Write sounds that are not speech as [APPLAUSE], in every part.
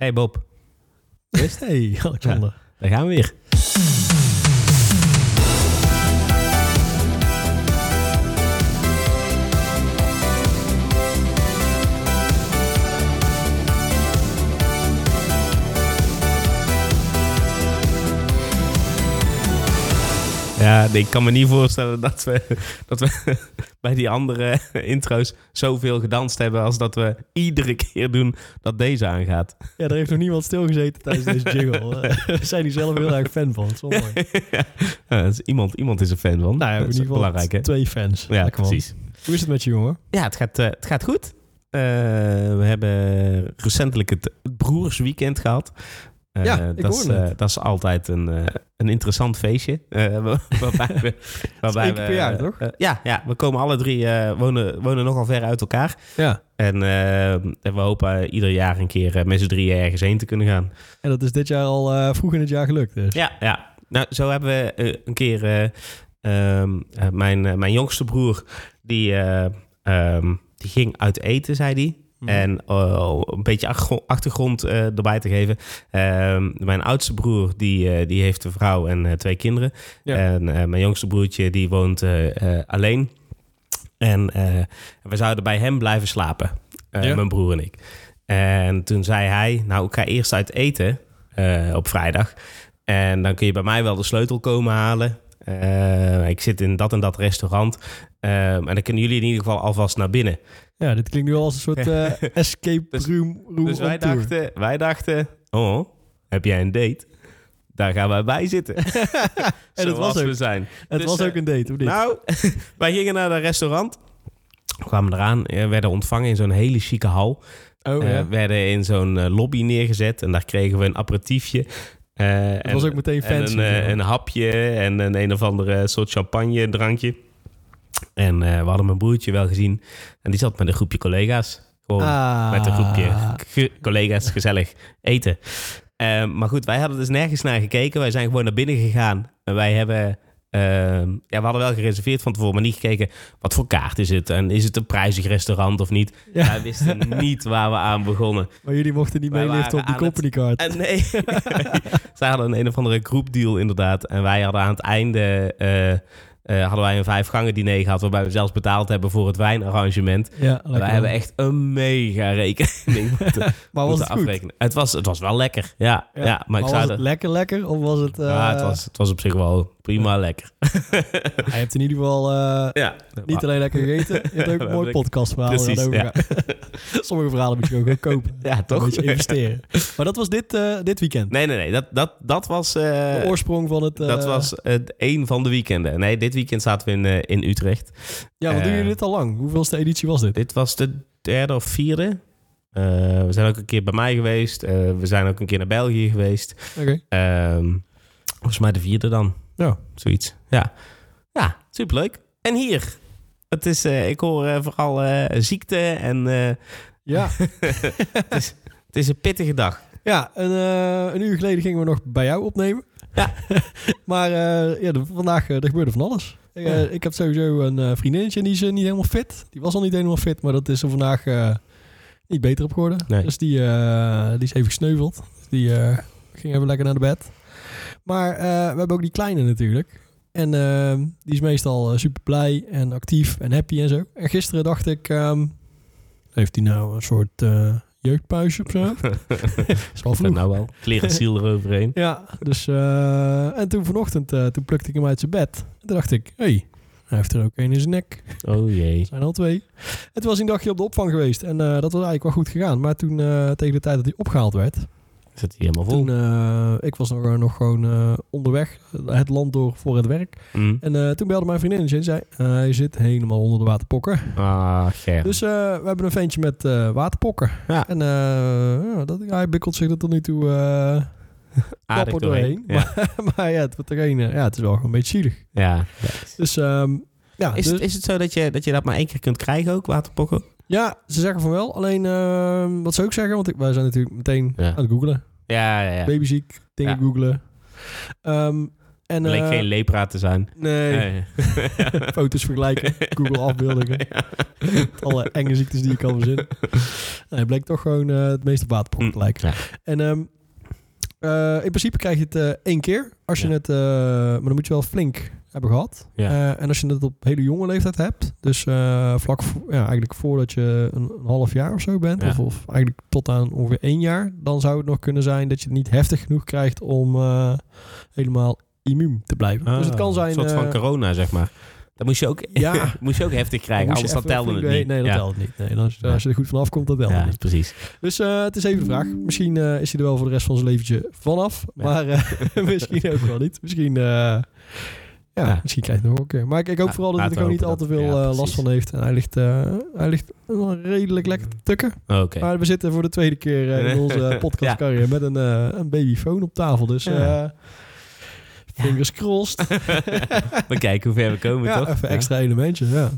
Hey Bob, Hey, Alexander. daar gaan we weer. [LAUGHS] Ja, ik kan me niet voorstellen dat we, dat we [LAUGHS] bij die andere [LAUGHS] intro's zoveel gedanst hebben als dat we iedere keer doen dat deze aangaat. Ja, er heeft nog niemand stilgezeten tijdens deze jingle. Eh, We zijn hier zelf heel erg fan van. Het is wel mooi. Ja, dus iemand, iemand is er fan van. Nou ja, dat is in ieder geval belangrijk, hè? twee fans. Ja, Lekker, man. precies. Hoe is het met je, jongen? Ja, het gaat, eh, het gaat goed. Eh, we hebben recentelijk het broersweekend gehad. Eh, Ja, dat, is, eh, dat is altijd een, eh, een interessant feestje. wa- [LAUGHS] waarbij we, [LAUGHS] waarbij keer per we, jaar, toch? ja, ja, we komen alle drie, wonen, wonen nogal ver uit elkaar. Ja. En en we hopen ieder jaar een keer met z'n drieën ergens heen te kunnen gaan. En dat is dit jaar al vroeg in het jaar gelukt. Dus. Ja, ja. Nou, zo hebben we een keer eh, ehm, eh, mijn, mijn jongste broer, die, eh, ehm, die ging uit eten, zei hij. Mhm. En oh, een beetje achtergro- achtergrond eh, erbij te geven. Ehm, mijn oudste broer, die, eh, die heeft een vrouw en twee kinderen. Ja. En mijn jongste broertje, die woont alleen. En we zouden bij hem blijven slapen. Ja. Mijn broer en ik. En toen zei hij, nou, ik ga eerst uit eten op vrijdag. En dan kun je bij mij wel de sleutel komen halen. Eh, ik zit in dat en dat restaurant. Ehm, en dan kunnen jullie in ieder geval alvast naar binnen. Ja, dit klinkt nu al als een soort [LAUGHS] eh, escape Dus- room, room Dus wij tour. dachten, wij dachten, oh, heb jij een date? Daar gaan wij bij zitten. [LAUGHS] [LAUGHS] En het Zoals was, we ook, zijn. het Dus, was eh, ook een date, of niet? Nou, wij gingen naar dat restaurant. Kwamen eraan, eh, werden ontvangen in zo'n hele chique hal. oh, Eh, ja. werden in zo'n eh, lobby neergezet en daar kregen we een aperitiefje. Dat en- was ook meteen en fancy. een, eh, een hapje en een een of andere soort champagne drankje. En eh, we hadden mijn broertje wel gezien. En die zat met een groepje collega's. Gewoon ah. met een groepje ge- collega's gezellig eten. Maar goed, wij hadden dus nergens naar gekeken. Wij zijn gewoon naar binnen gegaan. En wij hebben... eh, ja, we hadden wel gereserveerd van tevoren, maar niet gekeken wat voor kaart is het. En is het een prijzig restaurant of niet? [LAUGHS] Ja. Wij wisten niet waar we aan begonnen. Maar jullie mochten niet Wij meeliften op die company card. En nee, [LAUGHS] zij hadden een, een of andere groepdeal inderdaad. En wij hadden aan het einde eh, eh, hadden wij een vijf gangen diner gehad... waarbij we zelfs betaald hebben voor het wijnarrangement. Ja, wij hebben echt een mega rekening [LAUGHS] moeten, Maar was moeten het goed? afrekenen. Het was, het was wel lekker, ja. ja. maar ik was het er- lekker lekker? Of was het... eh, ja, het, was, het was op zich wel prima lekker. [LAUGHS] Hij hebt in ieder geval eh, Ja. niet alleen lekker gegeten, je hebt ook [LAUGHS] een mooi podcastverhaal. Precies, gaan. Sommige verhalen moet je ook gewoon kopen. Ja, toch? investeren. Maar dat was dit, eh, dit weekend. Nee, nee, nee. Dat, dat, dat was... eh, De oorsprong van het... eh, dat was het een van de weekenden. Nee, dit weekend zaten we in, eh, in Utrecht. Ja, wat doen eh, jullie dit al lang? Hoeveelste editie was dit? Dit was de derde of vierde. Eh, we zijn ook een keer bij mij geweest. We zijn ook een keer naar België geweest. Oké. Ehm, volgens mij de vierde dan. Ja. Zoiets. Ja, ja superleuk. En hier. Het is, ik hoor vooral ziekte en Ja, [LAUGHS] [LAUGHS] het is een pittige dag. ja een, eh, een uur geleden gingen we nog bij jou opnemen. Ja. [LAUGHS] maar eh, ja, de- vandaag eh, er gebeurde van alles. Ik, eh, ik heb sowieso een vriendinnetje en die is niet helemaal fit. Die was al niet helemaal fit, maar dat is er vandaag niet beter op geworden. Nee. Dus die, die is even gesneuveld. Die ging even lekker naar de bed. Maar we hebben ook die kleine natuurlijk. En die is meestal super blij en actief en happy en zo. En gisteren dacht ik, ehm, heeft hij nou een soort jeugdpuisje of zo? [LAUGHS] is wel vroeg. nou wel. Kleren ziel eroverheen. Ja, dus eh, en toen vanochtend, eh, toen plukte ik hem uit zijn bed. En toen dacht ik, hé, hey, hij heeft er ook één in zijn nek. Oh jee. Er zijn al twee. Toen was een dagje op de opvang geweest. En eh, dat was eigenlijk wel goed gegaan. Maar toen, tegen de tijd dat hij opgehaald werd, Zit hij helemaal vol. toen, eh, ik was nog, nog gewoon eh, onderweg het land door voor het werk. Mm. En eh, toen belde mijn vriendinnetje en zei, eh, hij zit helemaal onder de waterpokken. Ah, Ger. Dus eh, we hebben een ventje met eh, waterpokken. Ja. En eh, ja, dat, hij bikkelt zich er tot nu toe eh [LAUGHS] Aardig doorheen. doorheen. Ja. [LAUGHS] Maar, maar ja, het, wordt er geen, eh, ja, het is wel gewoon een beetje zielig. ja. Dus ehm, ja, Is, dus- het, is het zo dat je, dat je dat maar één keer kunt krijgen ook, waterpokken? ja, ze zeggen van wel. Alleen, ehm, wat ze ook zeggen, want ik, wij zijn natuurlijk meteen Ja. aan het googlen. Ja, ja, ja. Babyziek, dingen Ja. googlen. Ehm, En, Bleek eh, geen lepra te zijn. Nee, Nee. [LAUGHS] foto's vergelijken, Google afbeeldingen. [LAUGHS] [LAUGHS] Alle enge ziektes die je kan verzinnen. Het bleek toch gewoon eh, het meeste waterpok te lijken. Ja. En ehm, eh, in principe krijg je het eh, één keer. Als je Ja. het, eh, maar dan moet je wel flink hebben gehad. Ja. Eh, en als je het op hele jonge leeftijd hebt, dus vlak ja, eigenlijk voordat je een, een half jaar of zo bent, Ja. of, of eigenlijk tot aan ongeveer één jaar, dan zou het nog kunnen zijn dat je het niet heftig genoeg krijgt om helemaal immuun te blijven. dus het kan Ah, zijn. Een soort van corona, zeg maar. Dat moest je ook, Ja. [LAUGHS] moest je ook heftig krijgen, moest anders dan telde het flink niet. Nee, dat ja. telt niet. Nee, dan als, je er goed vanaf komt, dat telt Ja, niet. precies. Dus eh, het is even de vraag. Misschien eh, is hij er wel voor de rest van zijn leventje vanaf. Ja. Maar eh, [LAUGHS] misschien ook wel niet. Misschien, ja, misschien krijgt hij nog wel een keer. Maar ik, ik hoop vooral dat hij er gewoon niet al te veel last van heeft. En hij ligt, hij ligt wel redelijk lekker te tukken. Oké. Maar we zitten voor de tweede keer in [LAUGHS] onze podcastcarrière met een, een babyfoon op tafel. Dus Ja. Fingers crossed. [LAUGHS] We kijken hoe ver we komen, ja, toch? even Ja. extra elementje. Ja.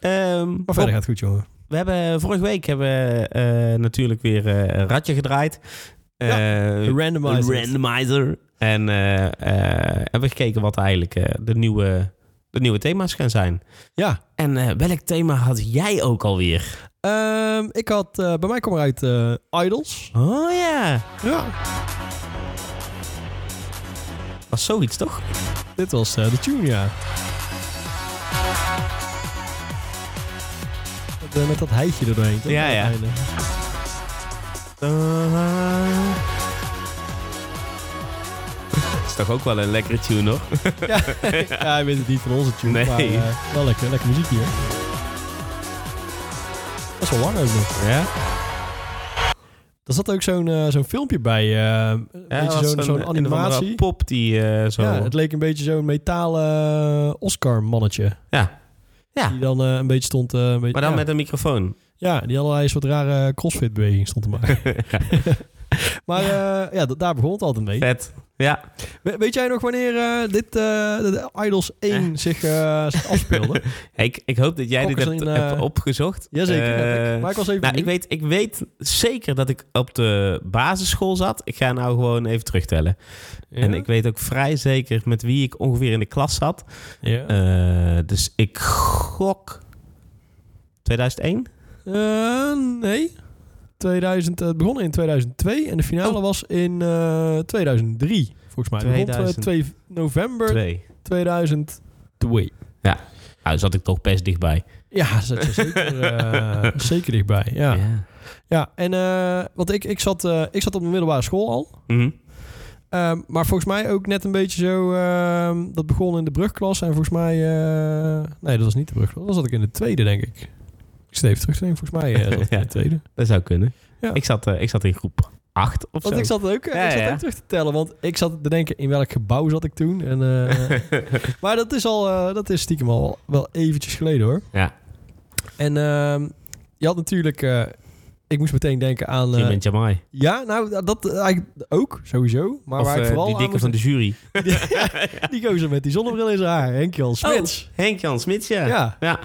Ehm, Maar verder gaat het goed, jongen. We hebben vorige week hebben we eh, natuurlijk weer eh, een ratje gedraaid. Ja, Eh, de randomizer. een randomizer. En eh, eh, hebben we gekeken wat eigenlijk eh, de, nieuwe, de nieuwe thema's gaan zijn. Ja. En eh, welk thema had jij ook alweer? Ehm, ik had, eh, bij mij kwam eruit eh Idols. Oh ja, Ja. Was zoiets toch? Dit was eh, de tune, ja. Met, eh, met dat heitje er doorheen, toch? Ja, ja. Dat [LAUGHS] is toch ook wel een lekkere tune, hoor? [LAUGHS] ja, ja, hij weet het niet van onze tune, Nee. maar eh, wel lekker, lekker muziek hier. Dat is wel lang ook nog. Ja? Er zat ook zo'n eh, zo'n filmpje bij, je, was zo'n animatie. pop die eh, zo... Ja, Ja. het leek een beetje zo'n metalen Oscar-mannetje. ja. Die dan een beetje stond... een beetje, Maar dan ja. met een microfoon. Ja, die allerlei soort rare crossfit-beweging stond te maken. [LAUGHS] [LAUGHS] [LAUGHS] maar ja. ja, da- daar begon het altijd mee. Vet. Ja. We- weet jij nog wanneer eh, dit eh, de Idols 1 zich, eh, zich afspeelde? [LAUGHS] Ik, ik hoop dat jij dit hebt, eh, hebt opgezocht. Jazeker, Eh, heb ik. maar ik was even nou, ik, weet, ik weet zeker dat ik op de basisschool zat. Ik ga nou gewoon even terugtellen. Ja? En ik weet ook vrij zeker met wie ik ongeveer in de klas zat. Ja. Eh, dus ik gok 2001? Eh, nee. 2000, het begon in 2002 en de finale Oh. was in eh 2003, volgens mij. Het begon 2000. 2 november 2. 2002. Nou, zat ik toch best dichtbij. Ja, zat je zeker, eh, [LAUGHS] zeker dichtbij. Ja, ja. Ja. en eh, want ik, ik, zat, eh, ik zat op de middelbare school al. Mhm. Ehm, maar volgens mij ook net een beetje zo... ehm, dat begon in de brugklas. En volgens mij... eh, nee, dat was niet de brugklas. Dan zat ik in de tweede, denk ik. Even terug te denken. Volgens mij in [LAUGHS] Ja. de tweede. Dat zou kunnen. Ja. Ik, zat, eh, ik zat in groep 8 of Want zo. ik zat ook, eh, Ja, ik zat ja. ook terug te tellen. Want ik zat te denken in welk gebouw zat ik toen. En, [LAUGHS] maar dat is al... dat is stiekem al wel eventjes geleden hoor. Ja, En ehm, je had natuurlijk... ik moest meteen denken aan... en Jamai. ja, nou, dat eigenlijk ook, sowieso. Maar Of waar ik vooral die dikke van de jury. [LAUGHS] Die gozer met die zonnebril in zijn haar. Henk-Jan Smits. Henk-Jan Smits, ja. Ja. Ja.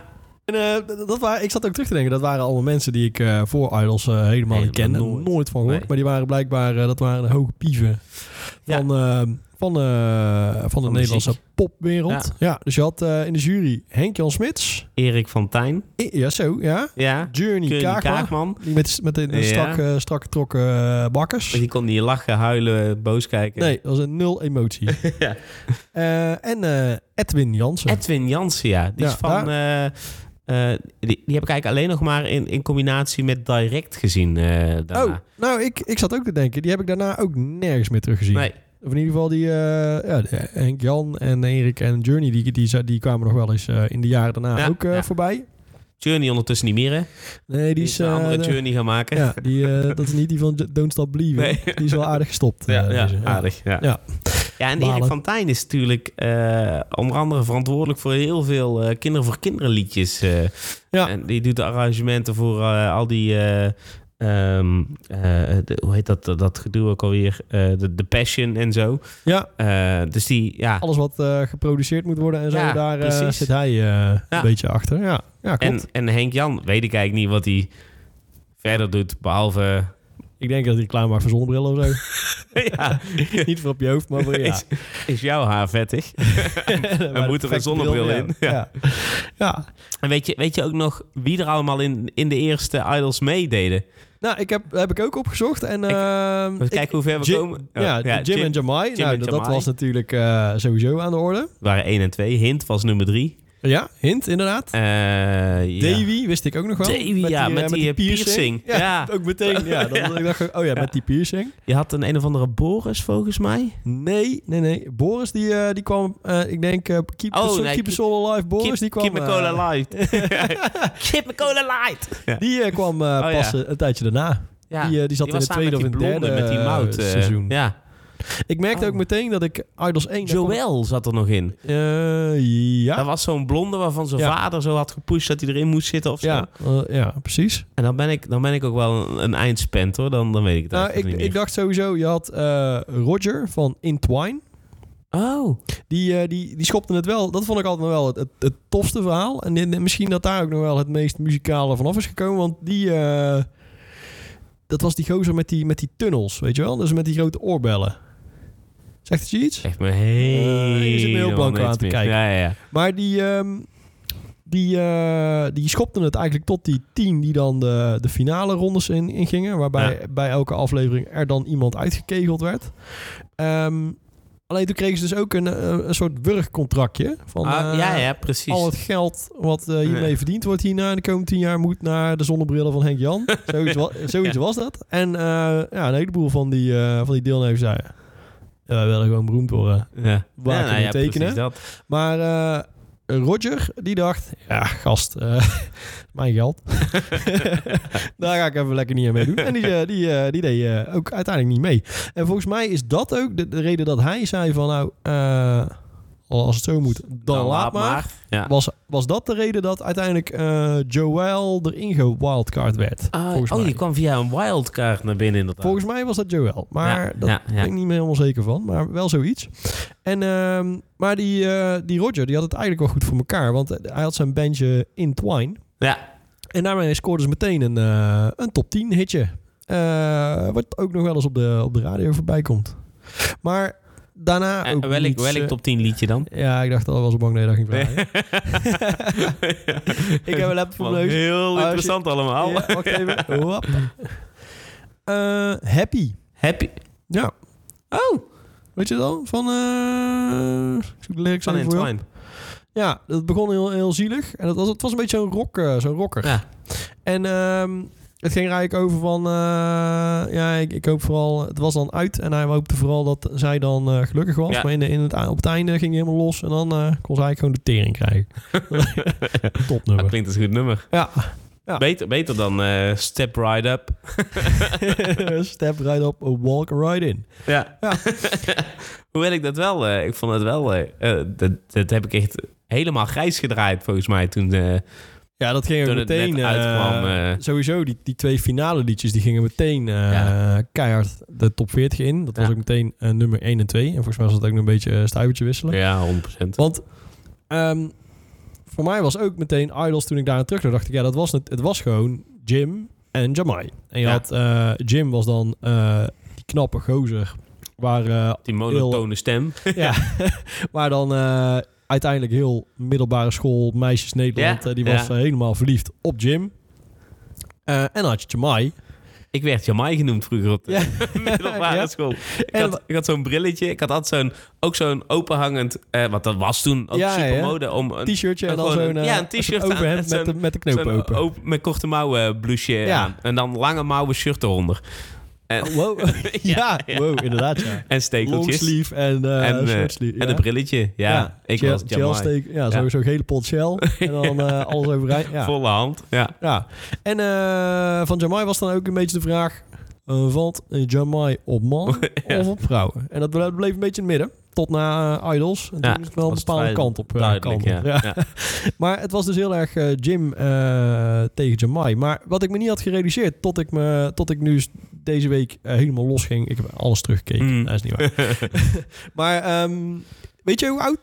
En eh, dat waren, ik zat ook terug te denken, dat waren allemaal mensen die ik eh, voor Idols eh, helemaal niet kende. nooit. Nooit, van. Nee. Maar die waren blijkbaar, dat waren de hoge pieven van, van, van de Van Nederlandse muziek. popwereld. Ja. dus je had in de jury Henk-Jan Smits. Erik van Tijn. Ja, zo, ja. Ja. Journey Kaagman. Met, met de, strak, strak getrokken bakkers. Die kon niet lachen, huilen, boos kijken. Nee, dat was een nul emotie. [LAUGHS] Ja. En Edwin Jansen. Edwin Jansen, ja. Die is van... eh, die, die heb ik eigenlijk alleen nog maar in, in combinatie met Direct gezien eh daarna. Oh, nou, ik, ik zat ook te denken. Die heb ik daarna ook nergens meer teruggezien. Nee, Of in ieder geval die, eh, ja, Henk Jan en Erik en Journey, die, die, die, kwamen nog wel eens in de jaren daarna Ja, ook ja. voorbij. Journey ondertussen niet meer, hè? Nee, die Die is... een andere de- Journey gaan maken. Ja, die, dat is niet die van Don't Stop Believing. Nee. Die is wel aardig gestopt. Ja, aardig. Ja. Ja. En Balen. Erik van Tijn is natuurlijk eh, onder andere verantwoordelijk voor heel veel eh Kinderen voor Kinderen liedjes. eh. Ja. En die doet de arrangementen voor al die... eh, ehm, eh, de- hoe heet dat, dat gedoe ook alweer? De, de Passion en zo. Ja, dus die, ja... alles wat geproduceerd moet worden en zo, Ja, daar zit hij een beetje achter. Ja, ja klopt. En, en Henk Jan weet ik eigenlijk niet wat hij verder doet, behalve... Ik denk dat hij klaar maakt voor zonnebrillen of zo. [LAUGHS] ja. [LAUGHS] Niet voor op je hoofd, maar voor ja. Is, is jouw haar vettig? Maar [LAUGHS] moet er een zonnebril bril, in. Ja. ja. ja. En weet je, weet je ook nog wie er allemaal in, in de eerste Idols meededen? Nou, ik heb, heb ik ook opgezocht. En, Ik- ehm, Even ik- kijken hoe ver we Jim- komen. Oh, ja, Jim, en Jamai. Jim nou, en dat Jamai. was natuurlijk eh, sowieso aan de orde. waren 1 en 2. Hint was nummer 3. Ja, hint inderdaad. ja. Davy wist ik ook nog wel. Davy, ja, eh, met die, eh, piercing. Ja, Ja. [LAUGHS] ook meteen. Ja, dan, [LAUGHS] Ja. Ik dacht, oh ja, met die piercing. Je had een een of andere Boris volgens mij. Nee, nee, nee. Boris die, eh, die kwam, eh, ik denk, keep, Oh, the, Soul- nee, keep the keep- Soul Alive. Boris Keep- die kwam... Keep [LAUGHS] cola light. Keep me cola light. Die kwam ja. pas een tijdje daarna. Ja. Die, die zat in het tweede of in het met die derde met die mout. seizoen. Ja. Ik merkte Oh. ook meteen dat ik Idols 1... daar kwam- Joël zat er nog in. Eh, ja. Dat was zo'n blonde waarvan zijn Ja. vader zo had gepusht dat hij erin moest zitten of zo. Ja, eh, ja, precies. En dan ben, ik, dan ben ik ook wel een, een eindspent hoor. Dan, dan weet ik het Nou, ik, dacht sowieso, je had eh, Roger van Intwine. Oh, Die, die, die schopte het wel. Dat vond ik altijd nog wel het, het, het tofste verhaal. En, misschien dat daar ook nog wel het meest muzikale vanaf is gekomen. Want die... dat was die gozer met die, met die tunnels, weet je wel? Dus met die grote oorbellen. Zegt het je iets? echt me heel... Eh, je zit me heel blank aan te kijken. Ja, ja, ja. Maar die, ehm, die, eh, die schopten het eigenlijk tot die tien die dan de, de finale rondes in, in gingen. Waarbij bij elke aflevering er dan iemand uitgekegeld werd. Ehm, alleen toen kregen ze dus ook een, een, een soort wurgcontractje. Van, Ah, eh, ja, ja, precies. Al het geld wat eh, hiermee Ja. verdiend wordt hierna de komende tien jaar moet naar de zonnebrillen van Henk Jan. [LAUGHS] zoiets wa- zoiets was dat. En eh, ja, een heleboel van die, eh, van die deelnemers zeiden... Ja, wij willen gewoon beroemd worden. Ja. Waar ja, kunnen we tekenen? dat. Maar eh, Roger, die dacht... Ja, gast, eh, [LAUGHS] mijn geld. [LAUGHS] Daar ga ik even lekker niet aan meedoen. En die, eh, die, die deed ook uiteindelijk niet mee. En volgens mij is dat ook de, de reden dat hij zei van... Nou, als het zo moet, dan, laat maar. Ja. Was, was dat de reden dat uiteindelijk eh Joel erin gewildcard werd? Ah, oh, mij. die kwam via een wildcard naar binnen inderdaad. Volgens mij was dat Joel. Maar Ja, dat ja, ben ik niet meer helemaal zeker van. Maar wel zoiets. En, ehm, maar die, eh, die Roger, die had het eigenlijk wel goed voor elkaar. Want hij had zijn bandje In Twine. Ja, En daarmee scoorde ze meteen een, eh, een top 10 hitje. Eh, wat ook nog wel eens op de, op de radio voorbij komt. Maar daarna en ook welk, niets, welk eh, top 10 liedje dan? Ja, ik dacht al, was bang dat je dat ging vragen. [LAUGHS] ik heb een laptop voor neus. Heel je- interessant allemaal. Ja, wacht even. Hop. [LAUGHS] Eh, happy. Happy. Ja. Oh, Weet je dan? Van... eh de lyrics van. Entwine. Ja, dat begon heel, heel zielig. En dat was, het was een beetje zo'n rock, eh, zo'n rocker. Ja. En ehm, het ging er eigenlijk over van... eh, ja, ik, ik hoop vooral... Het was dan uit en hij hoopte vooral dat zij dan eh, gelukkig was. Ja. Maar in, de, in het, op het einde ging hij helemaal los. En dan eh, kon ze eigenlijk gewoon de tering krijgen. [LAUGHS] [LAUGHS] Dat Topnummer. klinkt als een goed nummer. Ja. Ja. Beter, beter dan Step Right Up. [LAUGHS] Step right up, walk right in. Ja. Ja. Hoewel ik dat wel... ik vond het wel... dat, dat heb ik echt helemaal grijs gedraaid volgens mij toen... Ja, dat ging ook het meteen... eh, uitkwam, eh. Sowieso, die, die twee finale liedjes, die gingen meteen eh, Ja. keihard de top 40 in. Dat was ook meteen nummer 1 en 2. En volgens mij was dat ook nog een beetje uh, stuivertje wisselen. ja, 100%. Want ehm, voor mij was ook meteen Idols toen ik daar terug dacht ik, ja, dat was het, het was gewoon Jim en Jamai. En je Ja. had, Jim was dan die knappe gozer, waar, Die monotone stem. [LAUGHS] ja, [LAUGHS] waar dan uiteindelijk heel middelbare school meisjes Nederland, Ja, eh, die was ja. eh, helemaal verliefd op Jim. Eh, en dan had je Jamai. Ik werd Jamai genoemd vroeger op de Ja. [LAUGHS] middelbare school. Ik En had, ik had zo'n brilletje. Ik had altijd zo'n, ook zo'n openhangend... eh want dat was toen ook Ja, super ja. mode om... Een, T-shirtje en dan zo'n ja, een t-shirt zo'n aan overhemd met met, de, zo'n- met de knoop open. met korte mouwen blouseje aan. En dan lange mouwen shirt eronder. En, Oh, wow. [LAUGHS] [LAUGHS] ja, wow, inderdaad ja. en stekeltjes. Longsleeve en, eh En, eh. En een brilletje. Ja, ik was steek, ja, sowieso gele pot Shell. [LAUGHS] En dan eh, alles overeind. Ja. Volle hand. Ja. ja. En van Jamai was dan ook een beetje de vraag... valt Jamai op man of op vrouwen? En dat ble- bleef een beetje in het midden. Tot na eh, Idols. En Ja, toen is het wel een bepaalde kant op. eh, kant op. [LAUGHS] ja. ja. Maar het was dus heel erg eh, Jim tegen Jamai. Maar wat ik me niet had gerealiseerd... tot ik, me, tot ik nu deze week helemaal los ging... ik heb alles teruggekeken. Mm. Dat is niet waar. [LAUGHS] [LAUGHS] maar ehm, weet je hoe oud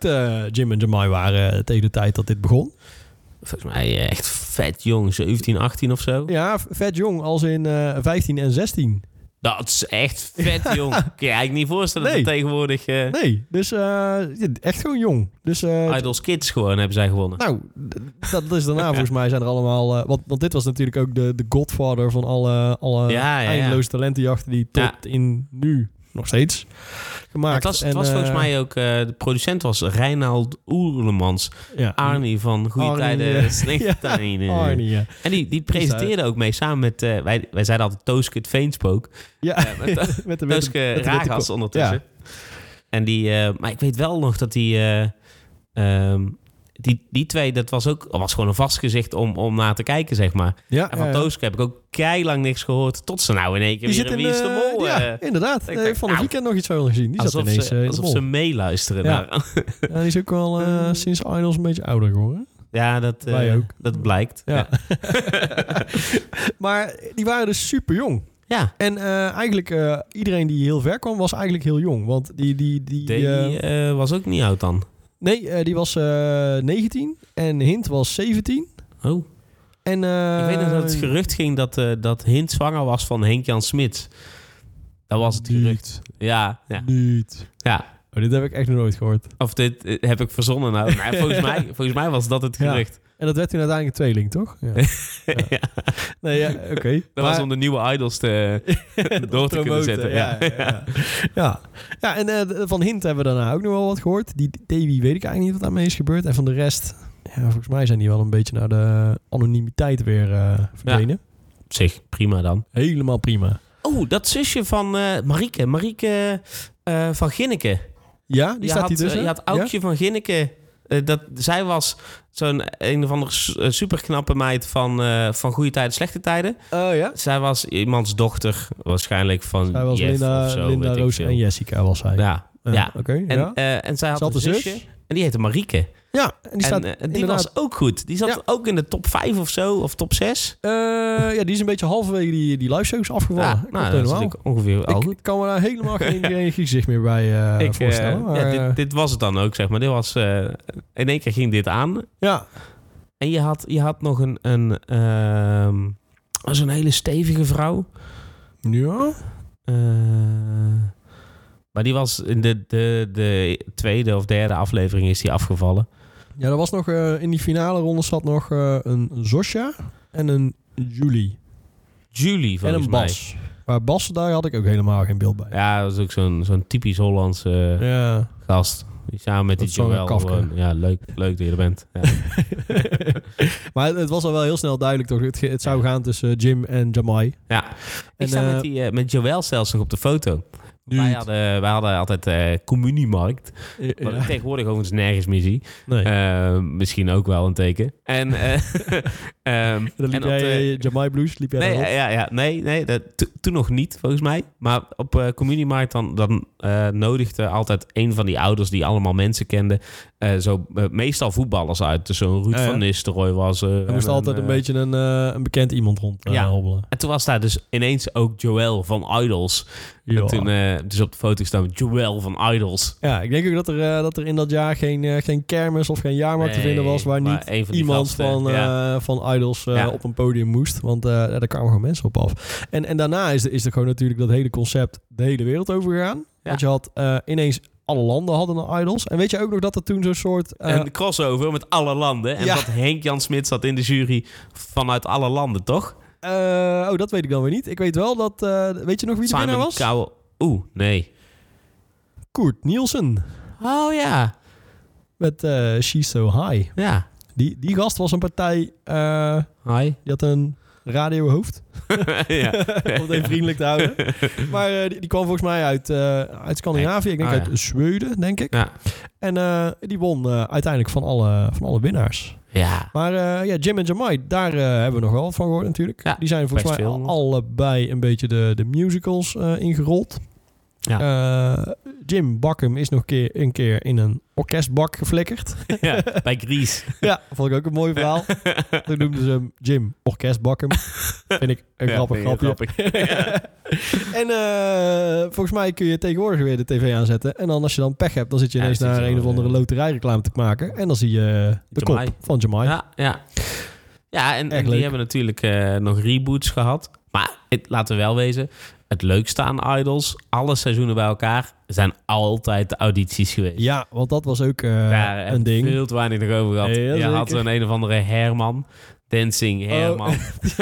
Jim en Jamai waren... tegen de tijd dat dit begon? Volgens mij echt vet jong. 17, 18 of zo. Ja, vet jong. Als in eh 15 en 16. Dat is echt vet, [LAUGHS] jong. Kun je eigenlijk niet voorstellen Nee. dat tegenwoordig eh Nee, dus eh, ja, echt gewoon jong. Dus eh, Idols Kids gewoon hebben zij gewonnen. Nou, dat is daarna [LAUGHS] volgens mij zijn er allemaal... want, want dit was natuurlijk ook de, de godfather van alle, alle Ja, ja, ja. eindeloze talentenjachten... die tot Ja. in nu nog steeds gemaakt. het was, het En, was volgens eh, mij ook, eh, de producent was Reinald Oerlemans. ja, Arnie van Goede Arnie, Tijden, [LAUGHS] ja. Slechte Arnie, ja. En die, die presenteerde ook mee samen met, eh, wij, wij zeiden altijd Tooske het Veenspook. Ja, Eh, met [LAUGHS] met de Tooske Ragas ondertussen. En die, eh, maar ik weet wel nog dat die, eh, ehm, die, die twee, dat was ook, was gewoon een vast gezicht om, om naar te kijken, zeg maar. Ja, En van ja, Tooske heb ik ook keilang niks gehoord, tot ze nou in één keer Die weer in Wie is de eh, Mol. ja, eh, inderdaad. ik denk, heb van het nou, weekend nog iets van gezien. Die zat alsof ineens ze, eh, alsof ze meeluisteren. Ja. naar- [LAUGHS] Ja, die is ook wel [LAUGHS] eh, sinds Idols een beetje ouder geworden. ja, dat, eh, Wij ook. dat blijkt. Ja. [LAUGHS] maar die waren dus super jong. ja. En eh, eigenlijk eh, iedereen die heel ver kwam, was eigenlijk heel jong. Want die... die, die, Die eh, eh, was ook niet oud dan. Nee, eh, die was eh 19 en Hint was 17. Oh. En, eh, Ik weet nog dat het gerucht ging dat, eh dat Hint zwanger was van Henk-Jan Smits. Dat was het gerucht. Ja, ja, Niet. ja. Oh, dit heb ik echt nog nooit gehoord. Of dit eh, heb ik verzonnen nou. Volgens, [LAUGHS] mij, volgens mij was dat het Ja. gerucht. En dat werd toen uiteindelijk een tweeling, toch? Ja. [LAUGHS] Ja. Nee, ja, oké. Dat was om de nieuwe idols te, [LAUGHS] door te kunnen zetten. Ja. Ja, ja, ja. en eh, van Hint hebben we daarna ook nog wel wat gehoord. Die Davy weet ik eigenlijk niet wat daarmee is gebeurd. En van de rest, ja, volgens mij zijn die wel een beetje naar de anonimiteit weer eh verdwenen. Op zich, prima dan. Helemaal prima. Oh, dat zusje van eh Marieke. Marieke van Ginneke. Ja, die je staat hier tussen. Je had Aukje van Ginneke. Eh, dat, zij was zo'n een of andere eh, superknappe meid van, eh, van goede tijden, slechte tijden. Oh ja? Zij was iemands dochter, waarschijnlijk van Zij was Jeff Linda, of zo. Linda Roos en Jessica was zij. Ja, Eh, ja. Oké, En, ja. eh, en zij had Ze had een een zus. zusje. En die heette Marieke. Ja, en die staat en eh, die was ook goed. Die zat Ja. ook in de top 5 of zo, of top 6. Eh, ja, die is een beetje halverwege die, die live shows afgevallen. Ja, nou, dat helemaal. ongeveer al goed. Ik kan me daar helemaal geen, [LAUGHS] geen gezicht meer bij Ik, eh, voorstellen. maar, ja, dit, dit was het dan ook, zeg maar. Dit was, in één keer ging dit aan. ja, En je had, je had nog een, een ehm, zo'n hele stevige vrouw. ja. Maar die was in de, de, de tweede of derde aflevering is die afgevallen. Ja, er was nog eh, in die finale ronde zat nog eh, een Zosja en een Julie. Julie, En volgens een mij. Bas. Maar Bas, daar had ik ook helemaal geen beeld bij. Ja, dat was ook zo'n zo'n typisch Hollandse Ja. gast. Die samen met Dat die is gewoon... Ja, leuk, leuk dat je er bent. Ja. [LAUGHS] maar het, het was al wel heel snel duidelijk toch. Het, zou gaan tussen Jim en Jamai. ja. En, Ik sta eh, met, die, eh, met Joël zelfs nog op de foto. Wij hadden, wij hadden altijd eh communiemarkt. Wat ik Ja. tegenwoordig overigens nergens meer zie. Nee. Eh, misschien ook wel een teken. En, eh [LAUGHS] ehm, dan liep en op jij eh, Jamai Blues, liep jij Nee, ja, ja, nee, nee dat, to- toen nog niet, volgens mij. Maar op Communiemarkt dan, dan nodigde altijd een van die ouders die allemaal mensen kenden, zo, meestal voetballers uit. Dus zo'n Ruud van Nistelrooy was er. Er moest altijd een beetje een, een bekend iemand rond Ja. hobbelen. En toen was daar dus ineens ook Joël van Idols. Ja. En toen, eh, dus op de foto staan Joël van Idols. Ja, ik denk ook dat er, eh, dat er in dat jaar geen, eh, geen kermis of geen jaarmarkt te vinden was waar niet van iemand gasten, van, ja. van Idols Ja. op een podium moest. Want daar kwamen gewoon mensen op af. En, en daarna is er, is er gewoon natuurlijk dat hele concept de hele wereld over gegaan. Want je had ineens alle landen hadden een Idols. En weet je ook nog dat er toen zo'n soort... eh, een crossover met alle landen. En Ja. dat Henk Jan Smit zat in de jury vanuit alle landen, toch? Eh, oh, dat weet ik dan weer niet. Ik weet wel dat... eh, weet je nog wie de winnaar was? Cowell. Oeh, nee. Koert Nielsen. Oh ja, Met eh She's So High. ja. Die, die gast was een partij... eh, Hi. die had een radiohoofd. [LAUGHS] ja. [LAUGHS] om het even vriendelijk te houden. [LAUGHS] Maar die, die kwam volgens mij uit, uit Scandinavië. Ik denk Ah, ja. uit Zweden, denk ik. Ja. En die won uiteindelijk van alle, van alle winnaars. Ja. Maar eh, ja, Jim en Jamai, daar eh, hebben we nog wel van gehoord natuurlijk. Ja, die zijn volgens mij veel allebei een beetje de, de musicals eh, ingerold. Ja. Jim Bakum is nog keer, een keer in een orkestbak geflikkerd. [LAUGHS] ja, bij Gries. [LAUGHS] ja, vond ik ook een mooi verhaal. [LAUGHS] Toen noemden ze hem Jim Orkestbakum. Vind ik een Ja, grappig en eh, volgens mij kun je tegenwoordig weer de tv aanzetten. En dan als je dan pech hebt, dan zit je ineens naar je een of andere eh, loterijreclame te maken. En dan zie je de Jamai. kop van Jamai. Ja, ja. Ja, en, die hebben natuurlijk eh, nog reboots gehad. Maar het, laten we wel wezen. Het leukste aan Idols, alle seizoenen bij elkaar, zijn altijd de audities geweest. Ja, want dat was ook eh, Daar heb een ding. veel te weinig nog over gehad. Je had zeker. zo'n een of andere Herman. Dancing Herman.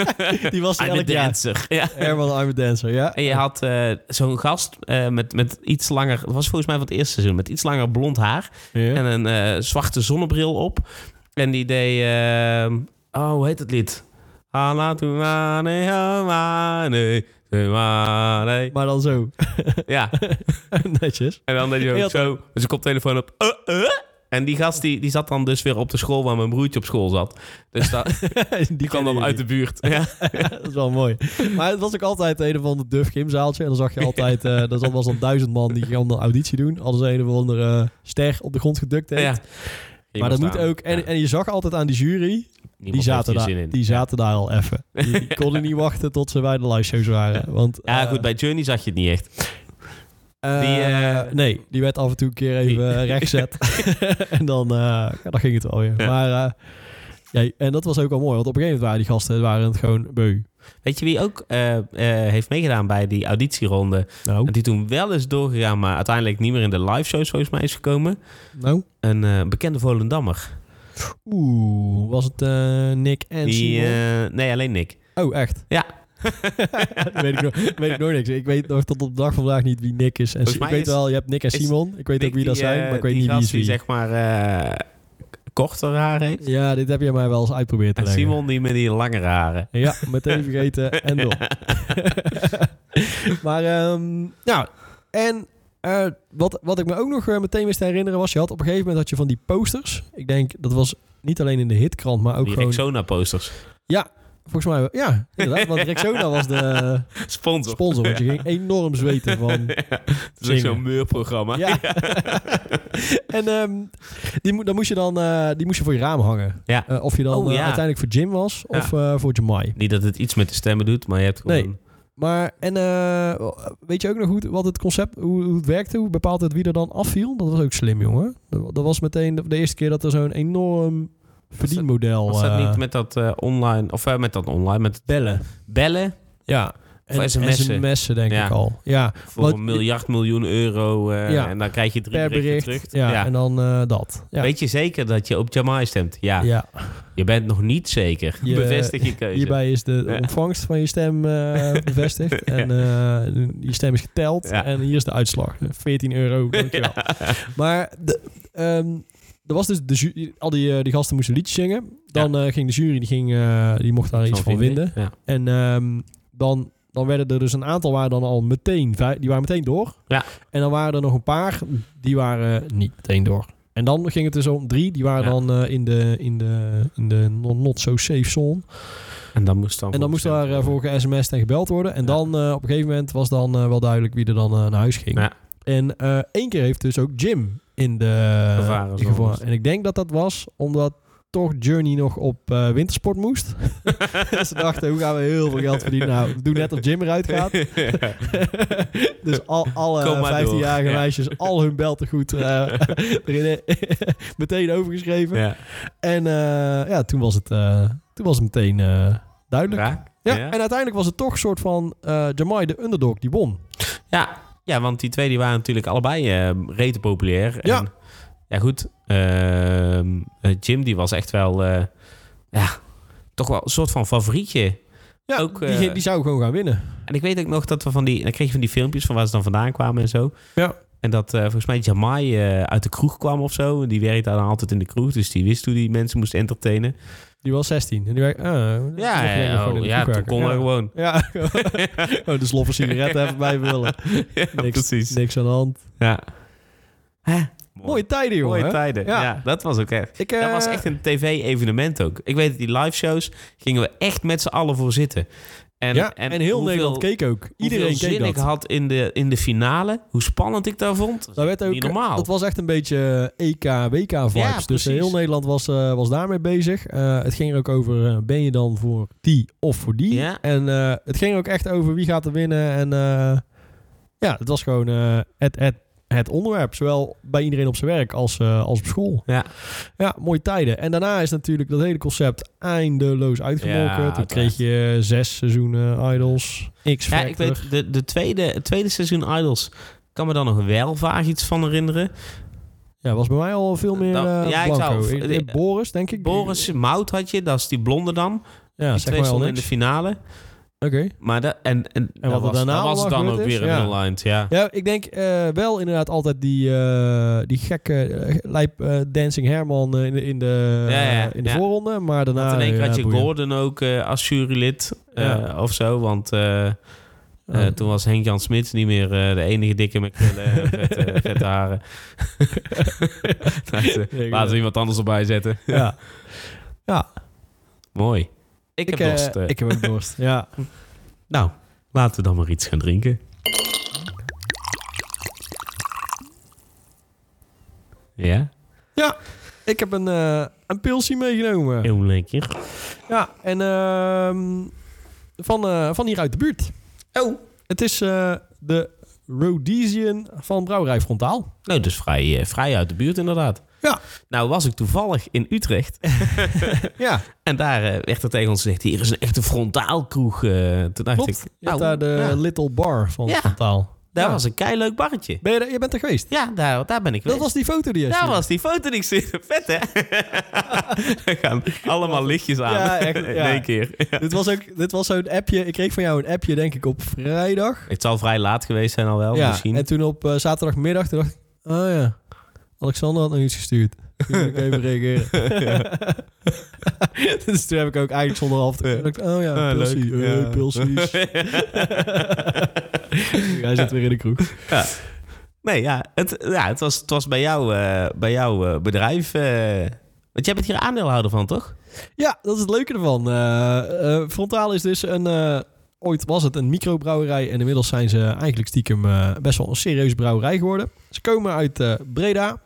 [LAUGHS] Die was elk jaar. dancer. Ja. [LAUGHS] Herman, I'm a dancer, ja. En je had eh, zo'n gast eh, met, met iets langer... Dat was volgens mij van het eerste seizoen. Met iets langer blond haar. Ja. En een eh, zwarte zonnebril op. En die deed... eh, oh, hoe heet het lied? Hala tu mane, mane, mane. Maar dan zo. Ja, [LAUGHS] Netjes. en dan deed hij ook Heel zo met zijn koptelefoon op. Uh, uh. En die gast die, die zat dan dus weer op de school waar mijn broertje op school zat. Dus da- [LAUGHS] die kwam dan uit de buurt. Ja. [LAUGHS] dat is wel mooi. Maar het was ook altijd een of ander duf gymzaaltje. En dan zag je altijd, eh dat was dan duizend man die gaan een auditie doen. Hadden ze een of andere eh, ster op de grond gedukt heeft. ja. Maar dat moet ook, en, Ja. en je zag altijd aan die jury, die zaten, daar, in. die zaten daar al even. Die, [LAUGHS] die konden niet wachten tot ze bij de live shows waren. Want, Ja, eh, goed, bij Journey zag je het niet echt. eh, die, eh, nee, die werd af en toe een keer even rechtgezet. [LAUGHS] en dan, ja, dan ging het wel weer. Ja. Maar, ja, en dat was ook wel mooi. Want op een gegeven moment waren die gasten waren het gewoon beu. Weet je wie ook eh, eh, heeft meegedaan bij die auditieronde? Nou, En die toen wel is doorgegaan, maar uiteindelijk niet meer in de live shows volgens mij is gekomen. nou. Een eh, bekende Volendammer. Oeh, was het Nick en Die, Simon? nee, alleen Nick. Oh, echt? Ja. [LAUGHS] Weet ik, nog, weet ik nog niks. Ik weet nog tot op de dag van vandaag niet wie Nick is. En ik weet is- wel, je hebt Nick en Simon. Ik weet Nick ook wie dat die, zijn, maar ik weet niet wie is wie. zeg maar korter haar heeft. Ja, dit heb je mij wel eens uitgeprobeerd te En leggen. Simon die met die langere haren. Ja, meteen vergeten [LAUGHS] en door. maar, ehm ja, en eh, wat, wat ik me ook nog eh, meteen wist te herinneren was... je had op een gegeven moment had je van die posters. Ik denk, dat was niet alleen in de hitkrant, maar ook Die gewoon... Rexona posters. Ja, volgens mij. Ja, inderdaad. [LAUGHS] Want Rexona was de Sponsor. sponsor. Want je ging enorm zweten van... [LAUGHS] Het is zo'n meurprogramma. Ja. [LAUGHS] en ehm, die, mo- dan moest je dan eh, die moest je voor je raam hangen. Ja. Eh, of je dan Oh, eh, ja. uiteindelijk voor Jim was of eh, voor Jamai. Niet dat het iets met de stemmen doet, maar je hebt gewoon... Nee. Maar en eh, weet je ook nog goed wat het concept, hoe, hoe het werkte, hoe bepaalt het wie er dan afviel? Dat was ook slim, jongen. Dat, dat was meteen de, de eerste keer dat er zo'n enorm verdienmodel. Was dat eh, niet met dat eh, online... Of eh, met dat online, met bellen? bellen Ja. Of En sms'en. sms'en, denk Ja. ik al. Ja, voor Wat- een miljard miljoen euro. Ja. En dan krijg je drie per bericht. terug. Ja, en dan dat. Ja. Weet je zeker dat je op Jamai stemt? Ja. ja. Je bent nog niet zeker. Je- Bevestig je keuze. Hierbij is de ontvangst van je stem [LAUGHS] bevestigd. En je stem is geteld. En hier is de uitslag. 14 euro, dankjewel. Maar de, ehm, er was dus de ju- al die, eh, die gasten moesten liedjes zingen. Dan eh, ging de jury, die, ging, eh, die mocht daar iets van vinden. Ja. En ehm, dan, dan werden er dus een aantal waren dan al meteen, vij- die waren meteen door. Ja. En dan waren er nog een paar, die waren niet meteen door. En dan ging het dus om drie, die waren Ja. dan in de, in de, in de not so safe zone. En dan moest dan En dan moest daar voor ge-sms'd en gebeld worden. En Ja. dan op een gegeven moment was dan wel duidelijk wie er dan naar huis ging. Ja. En één keer heeft dus ook Jim in de Gevaren En ik denk dat dat was omdat toch Journey nog op eh, wintersport moest. [LAUGHS] Ze dachten, hoe gaan we heel veel geld verdienen? Nou, doe net of Jim eruit gaat. [LAUGHS] [LAUGHS] dus al, alle Kom maar 15-jarige door. Ja. meisjes, al hun beltegoed eh erin, meteen overgeschreven. ja. En eh, ja, toen was het, eh, toen was het meteen eh, duidelijk. Ja, Ja. en uiteindelijk was het toch een soort van eh Jamai, de underdog, die won. Ja. Ja, want die twee die waren natuurlijk allebei rete populair. Ja. En, ja, goed. ehm, eh, Jim die was echt wel... eh, ja, toch wel een soort van favorietje. Ja, Ook, die, eh, die zou gewoon gaan winnen. En ik weet ook nog dat we van die... Dan kreeg je van die filmpjes van waar ze dan vandaan kwamen en zo. Ja. En dat volgens mij Jamai uit de kroeg kwam of zo. En die werkte dan altijd in de kroeg. Dus die wist hoe die mensen moest entertainen. Die was 16. En die werkt, ah, Ja, ja, oh, ja toen kon ja. hij gewoon. Ja, [LAUGHS] oh, de sloffen sigaretten even [LAUGHS] bij willen. ja, [LAUGHS] Niks, precies. niks aan de hand. Ja. Hè? Mooie tijden, jongen. Mooie tijden. Ja. Ja. dat was ook echt. Ik, dat eh, was echt een tv-evenement ook. Ik weet dat die live shows gingen we echt met z'n allen voor zitten. En, ja, en, heel hoeveel- Nederland keek ook. Iedereen keek zin dat. ik had in de, in de finale. Hoe spannend ik daar vond. Dat werd ook, Niet normaal. Dat was echt een beetje EK, WK-vibes. Ja, dus eh, heel Nederland was, eh, was daarmee bezig. Eh, het ging er ook over, eh, ben je dan voor die of voor die? Ja. En eh, het ging ook echt over wie gaat er winnen. En eh, ja, het was gewoon eh, het, het, het onderwerp. Zowel bij iedereen op zijn werk als, eh, als op school. Ja. Ja, mooie tijden. En daarna is natuurlijk dat hele concept eindeloos uitgemolken. Ja, Toen kreeg je zes seizoenen Idols, X Ja, ik weet, de, de tweede, het tweede seizoen Idols kan me dan nog wel vaag iets van herinneren. Ja, was bij mij al veel meer Dan- eh ja, ik zou- Eh, eh, Boris, denk ik. Boris Mout had je, dat is die blonde dan. Ja, die zeg twee stonden in de finale. Oké. Maar en, en, wat er was, daarna was allemaal dan ook is, weer een ja. aligned, ja. Ja, ik denk eh, wel inderdaad altijd die, eh, die gekke lijp eh, Dancing Herman in de, in de, Ja, ja, in de voorronde. Maar daarna... Want in één keer had je boeien. Gordon ook als jurylid of zo. Want Ja. toen was Henk-Jan Smits niet meer de enige dikke met krullen [LAUGHS] en vette, vette haren. [LAUGHS] Laten we iemand anders erbij zetten. Ja. ja. Mooi. Ik, heb eh, dorst. eh. ik heb ook dorst. [LAUGHS] Ja. Nou, laten we dan maar iets gaan drinken. Ja, ja. Ik heb een, eh een pilsie meegenomen. heel lekker. Ja, en ehm, van, eh, van hier uit de buurt. Oh. Het is eh, de Rhodesian van Brouwerij Frontaal. Nou, dus vrij, eh, vrij uit de buurt inderdaad. Ja. Nou was ik toevallig in Utrecht. [LAUGHS] Ja, En daar eh, werd er tegen ons gezegd, hier is een echte frontaalkroeg. eh toen dacht klopt. ik, Je hebt nou, daar de ja, Little Bar van Ja. Frontaal. Daar Ja. was een keileuk barretje. Ben je, er- je bent er geweest? Ja, daar, daar ben ik Dat geweest. was die foto die je Daar was die foto die ik stuurde. Vet, hè? [LAUGHS] er gaan allemaal lichtjes aan. Ja, echt, In één keer. [LAUGHS] Dit was, ook, dit was zo'n appje. Ik kreeg van jou een appje, denk ik, op vrijdag. Het zal vrij laat geweest zijn al wel, ja, misschien. en toen op eh, zaterdagmiddag dacht ik... Oh ja, Alexander had nog iets gestuurd. Toen moet ik even [LAUGHS] reageren. dus toen heb ik ook eigenlijk zonder half te... Ik, Oh ja, Ah, pilsie. leuk. Pilsies. [LAUGHS] Hij zit weer in de kroeg. Ja. Nee, ja, het, ja, het, was, het was bij, jou, eh, bij jouw eh, bedrijf. eh, want jij bent hier aandeelhouder van, toch? Ja, dat is het leuke ervan. Frontaal is dus een... ooit was het een microbrouwerij en inmiddels zijn ze eigenlijk stiekem best wel een serieuze brouwerij geworden. Ze komen uit Breda.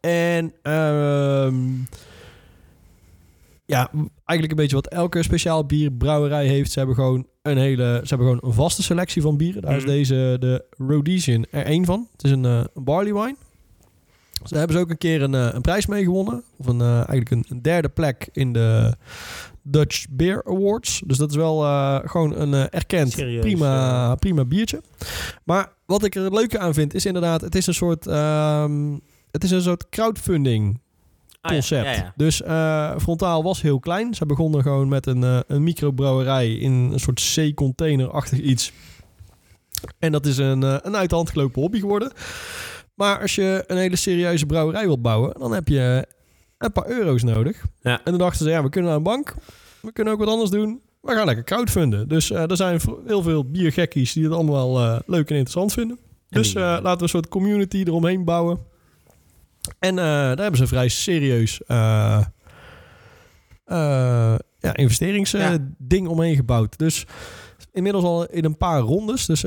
En ehm, ja, eigenlijk een beetje wat elke speciaal bierbrouwerij heeft. Ze hebben gewoon een hele, ze hebben gewoon een vaste selectie van bieren. Daar is Mhm. deze de Rhodesian er één van. Het is een, een barley wine. Ze hebben ze ook een keer een, eh, een prijs mee gewonnen. Of een, eh, eigenlijk een, een derde plek in de Dutch Beer Awards. Dus dat is wel gewoon een erkend Serieus, prima, prima biertje. Maar wat ik er het leuke aan vind, is inderdaad, het is een soort, ehm, het is een soort crowdfunding concept. Ah, ja, ja, ja. Dus eh, Frontaal was heel klein. Ze begonnen gewoon met een, eh, een microbrouwerij in een soort C-container-achtig iets. En dat is een, eh, een uit de hand gelopen hobby geworden. Maar als je een hele serieuze brouwerij wilt bouwen, dan heb je een paar euro's nodig. Ja. En toen dachten ze, ja, we kunnen naar een bank. We kunnen ook wat anders doen. We gaan lekker crowdfunden. Dus er zijn heel veel biergekkies die het allemaal leuk en interessant vinden. En Dus laten we een soort community eromheen bouwen. En eh, daar hebben ze een vrij serieus eh, eh, ja, investeringsding omheen gebouwd. Dus inmiddels al in een paar rondes. Dus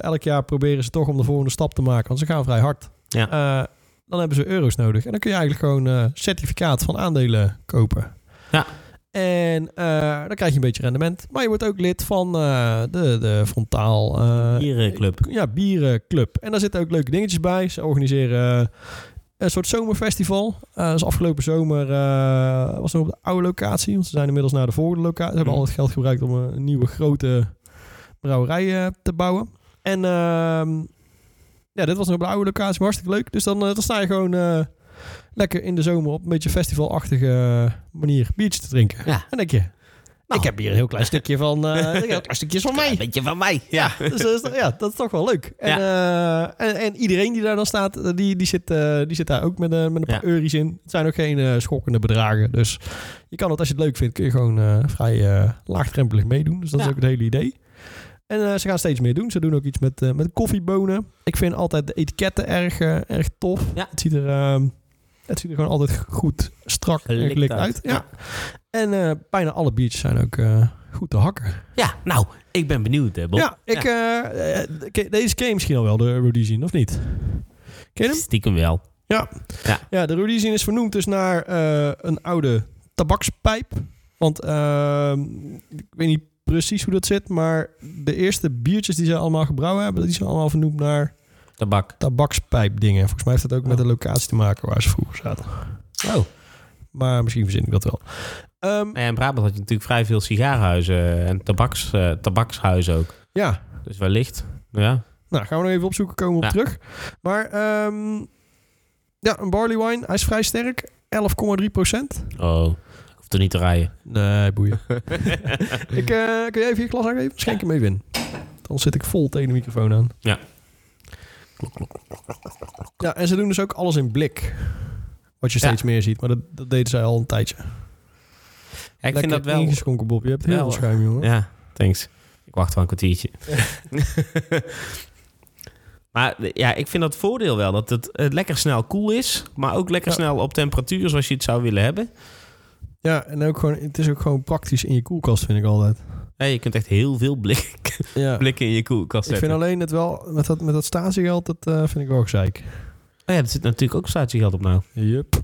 elk jaar proberen ze toch om de volgende stap te maken. Want ze gaan vrij hard. Ja. Dan hebben ze euro's nodig. En dan kun je eigenlijk gewoon eh certificaat van aandelen kopen. Ja. En dan krijg je een beetje rendement. Maar je wordt ook lid van de, de Frontaal... Bierenclub. ja, bierenclub. En daar zitten ook leuke dingetjes bij. Ze organiseren een soort zomerfestival. Dus afgelopen zomer eh, was het op de oude locatie. Want ze zijn inmiddels naar de volgende locatie. Ze hebben Mhm. al het geld gebruikt om een, nieuwe grote brouwerij eh, te bouwen. En ehm, ja, dit was nog op de oude locatie. maar Hartstikke leuk. Dus dan, dan sta je gewoon lekker in de zomer op een beetje festivalachtige manier biertje te drinken. Ja. En denk je, Nou. ik heb hier een heel klein stukje van, eh, [LAUGHS] een heel klein stukje van mij. Een beetje van mij. Ja. Dus is, ja, dat is toch wel leuk. En, eh, en, en iedereen die daar dan staat, eh, die, die, zit, eh, die zit daar ook met, eh, met een paar euro's in. Het zijn ook geen eh, schokkende bedragen. Dus je kan het, als je het leuk vindt, kun je gewoon eh, vrij eh, laagdrempelig meedoen. Dus dat is ook het hele idee. En eh, ze gaan steeds meer doen. Ze doen ook iets met, eh, met koffiebonen. Ik vind altijd de etiketten erg, eh, erg tof. Ja. Het ziet er... ehm, het ziet er gewoon altijd goed, strak en gelikt uit. uit. Ja. En eh, bijna alle biertjes zijn ook eh, goed te hakken. Ja, nou, ik ben benieuwd, hè, Bob. Ja, ik, eh, deze ken je misschien al wel, de Rhodesian, of niet? Ken je hem? Stiekem wel. Ja, de Rhodesian is vernoemd dus naar een oude tabakspijp. Want ehm, ik weet niet precies hoe dat zit, maar de eerste biertjes die ze allemaal gebrouwen hebben, die zijn allemaal vernoemd naar tabak. tabakspijpdingen. Volgens mij heeft dat ook met de locatie te maken waar ze vroeger zaten. Oh. Maar misschien verzin ik dat wel. Ehm, Nou ja, in Brabant had je natuurlijk vrij veel sigarenhuizen en tabaks, eh, tabakshuizen ook. ja, Dus wellicht, ja. nou gaan we nog even opzoeken, komen we op terug. Maar ehm, ja, een barley wine, hij is vrij sterk. 11,3 procent. Oh, ik hoef er niet te rijden. Nee, boeien. [LAUGHS] ik, eh, kun je even je glas aangeven? Schenk hem even in. Dan zit ik vol tegen de microfoon aan. Ja. Ja, en ze doen dus ook alles in blik. Wat je Ja. steeds meer ziet. Maar dat, dat deden zij al een tijdje. Ik vind dat wel... ingeschonken, Bob. Je hebt heel Wel. veel schuim, jongen. Ja, thanks. Ik wacht wel een kwartiertje. [LAUGHS] maar ja, ik vind dat voordeel wel. Dat het eh, lekker snel koel is. Maar ook lekker Ja. snel op temperatuur zoals je het zou willen hebben. Ja, en ook gewoon, het is ook gewoon praktisch in je koelkast, vind ik altijd. Ja, je kunt echt heel veel blik, [LAUGHS] Ja. blikken in je koelkast Ik zetten. vind alleen het wel, met dat, met dat statiegeld, dat eh, vind ik wel gezeik. Oh ja, er zit natuurlijk ook statiegeld op nou. Yup.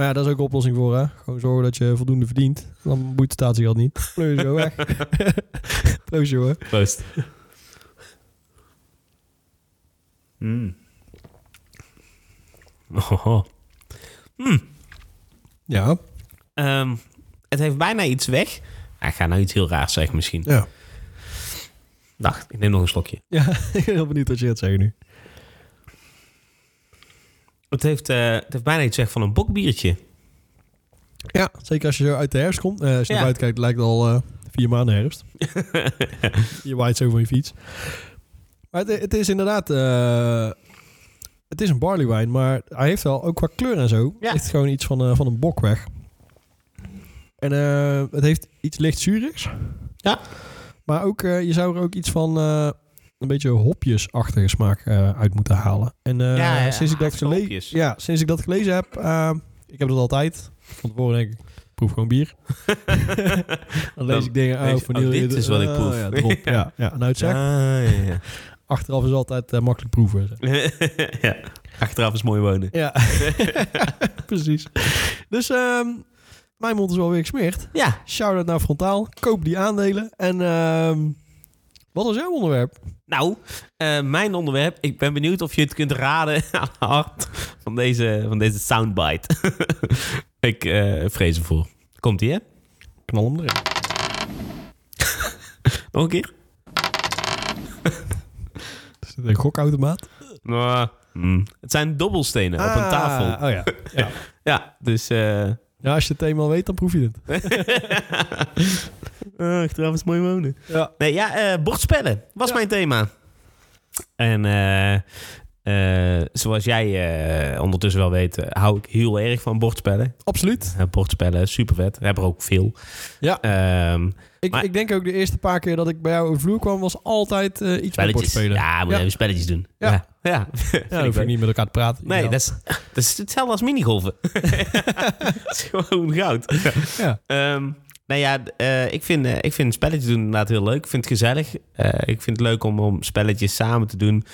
Maar ja, dat is ook een oplossing voor, hè. Gewoon zorgen dat je voldoende verdient. Dan boeit het statiegeld niet. Pleur je zo weg. Proost, jongen. Proost. Mm. Oh. Ja. Ehm, het heeft bijna iets weg. Ik ga nou iets heel raars zeggen misschien. Ja. Dacht, ik neem nog een slokje. Ja, [LAUGHS] ik ben heel benieuwd wat je gaat zeggen nu. Het heeft, eh, het heeft bijna iets weg van een bokbiertje. Ja, zeker als je zo uit de herfst komt. Eh, als je Ja. naar buiten kijkt, lijkt het al eh, vier maanden herfst. [LAUGHS] je waait zo van je fiets. Maar het, het is inderdaad... het is een barley wine, maar hij heeft wel ook qua kleur en zo... Ja. heeft gewoon iets van, van een bok weg. En het heeft iets licht zuurigs. Ja. Maar ook, je zou er ook iets van... een beetje hopjesachtige smaak eh, uit moeten halen. En eh, Ja, ja, sinds, ik dat hartige gele- hopjes. ja, sinds ik dat gelezen heb... eh, ik heb dat altijd. Van tevoren denk ik, ik proef gewoon bier. [LAUGHS] Dan lees Dan ik dingen uit van oh, dit is wat ik ah, proef. Ja, [LAUGHS] ja, ja. Ah, ja, ja. achteraf is altijd eh, makkelijk proeven. zeg. [LAUGHS] ja. Achteraf is mooi wonen. Ja, precies. Dus ehm, mijn mond is wel weer gesmeerd. Ja, Shout-out naar Frontaal. Koop die aandelen. En ehm, wat was jouw onderwerp? nou, eh, mijn onderwerp. Ik ben benieuwd of je het kunt raden [LAUGHS] aan de hand van deze, van deze soundbite. [LAUGHS] ik eh, vrees ervoor. Komt-ie, hè? Knal hem erin. [LAUGHS] Nog een keer? Is het een gokautomaat? Nou, hmm. Het zijn dobbelstenen op een Ah, tafel. Oh ja. ja. Ja, dus... eh ja. Als je het eenmaal weet, dan proef je het. Ah, achteraf is mooi wonen. Ja. Nee, ja, eh, bordspellen was Ja. mijn thema. En eh, zoals jij ondertussen wel weet, hou ik heel erg van bordspellen. Absoluut. Bordspellen, super vet. We hebben er ook veel. Ja. Ehm, Ik, Maar- ik denk ook de eerste paar keer dat ik bij jou over vloer kwam, was altijd iets met bordspelen. Ja, moet Ja. even spelletjes doen. Ja. Ja, ja. Ja, Vind dan ik hoef je leuk. niet met elkaar te praten. Nee, dat is, dat is hetzelfde als minigolven. [LAUGHS] [LAUGHS] dat is gewoon goud. Ja. Ehm, nou ja, eh, ik, vind, eh, ik vind spelletjes doen inderdaad heel leuk. Ik vind het gezellig. Eh, ik vind het leuk om, om spelletjes samen te doen.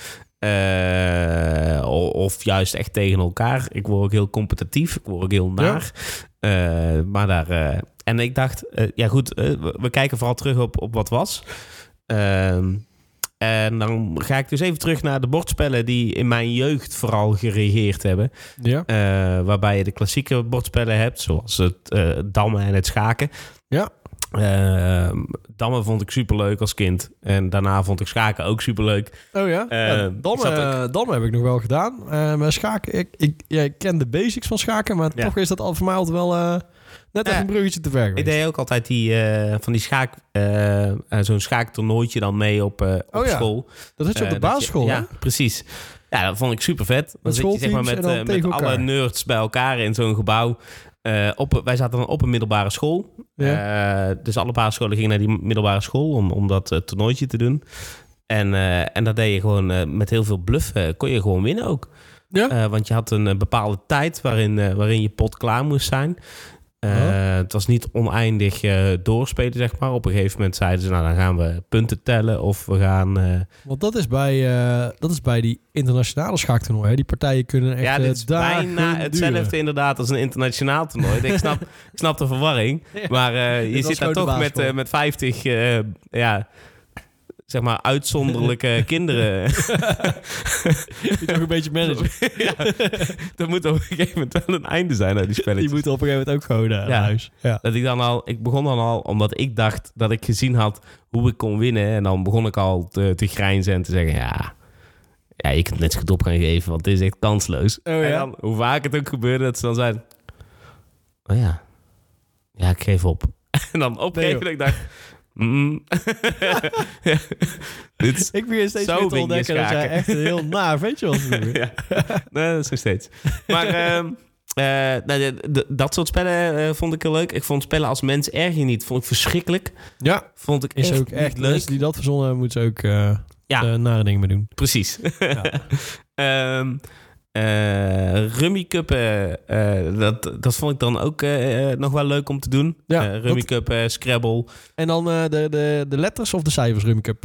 Of juist echt tegen elkaar. Ik word ook heel competitief. Ik word ook heel naar. Maar daar... en ik dacht, ja goed, we, kijken vooral terug op, op wat was. Ehm, en dan ga ik dus even terug naar de bordspellen die in mijn jeugd vooral geregeerd hebben. Ja. Waarbij je de klassieke bordspellen hebt, zoals het dammen en het schaken. Ja. Eh, dammen vond ik superleuk als kind. En daarna vond ik schaken ook superleuk. Oh ja? Eh, ja ik Damme, zat eh, Damme heb ik nog wel gedaan. Eh maar schaken, ik, ik, ja, ik ken de basics van schaken, maar Ja. toch is dat al voor mij altijd wel eh, net even een bruggetje te ver Ik geweest. deed ook altijd die, van die schaak, zo'n schaaktoernooitje dan mee op, op Oh school. Dat had je op de basisschool, je-? Ja, precies. Ja, dat vond ik super vet. Dan zit je zeg maar met, met alle nerds bij elkaar in zo'n gebouw. Eh, op, wij zaten dan op een middelbare school. Ja. Eh, dus alle basisscholen gingen naar die middelbare school om, om dat eh, toernooitje te doen. En, en dat deed je gewoon met heel veel bluffen. kon je gewoon winnen ook. Ja? Want je had een bepaalde tijd waarin, waarin je pot klaar moest zijn. Eh. Het was niet oneindig eh, doorspelen, zeg maar. Op een gegeven moment zeiden ze, nou dan gaan we punten tellen of we gaan... eh, Want dat is bij, dat is bij die internationale schaaktoernooien. hè. Die partijen kunnen echt ja, dit is dagen bijna hetzelfde duren. inderdaad als een internationaal toernooi. ik, snap, [LAUGHS] ik snap de verwarring. Ja. Maar je zit daar toch met, met 50 eh, ja, zeg maar, uitzonderlijke [LAUGHS] kinderen. [LAUGHS] Die toch een beetje managen. [LAUGHS] ja, er moet op een gegeven moment wel een einde zijn aan die spelletjes. Die moeten op een gegeven moment ook gewoon Ja. naar huis. Ja. Dat ik dan al, ik begon dan al, omdat ik dacht dat ik gezien had hoe ik kon winnen. En dan begon ik al te, te grijnzen en te zeggen, ja, ja, je kunt net zo goed op gaan geven, want dit is echt kansloos. Oh, ja? En dan, hoe vaak het ook gebeurde, dat ze dan zeiden, oh ja, ja, ik geef op. En dan op een Nee, gegeven moment dacht ik, mm, [LAUGHS] dit Ik begin steeds Zo meer te ontdekken dat jij echt een heel naar ventje was. [LAUGHS] ja, nee, dat is nog steeds. Maar nou, de- dat soort spellen eh, vond ik heel leuk. Ik vond spellen als mens erg je niet, vond ik verschrikkelijk. ja, Vond ik is echt, ook echt leuk. Mensen die dat verzonnen hebben, moeten ze ook Ja. eh, nare dingen mee doen. Precies. Ja. [LAUGHS] Ehm eh, Rummy Cup, eh, eh, dat, dat vond ik dan ook eh, eh, nog wel leuk om te doen. Ja, Eh, Rummy dat- Cup, eh, Scrabble. En dan eh, de, de, de letters of de cijfers Rummy Cup?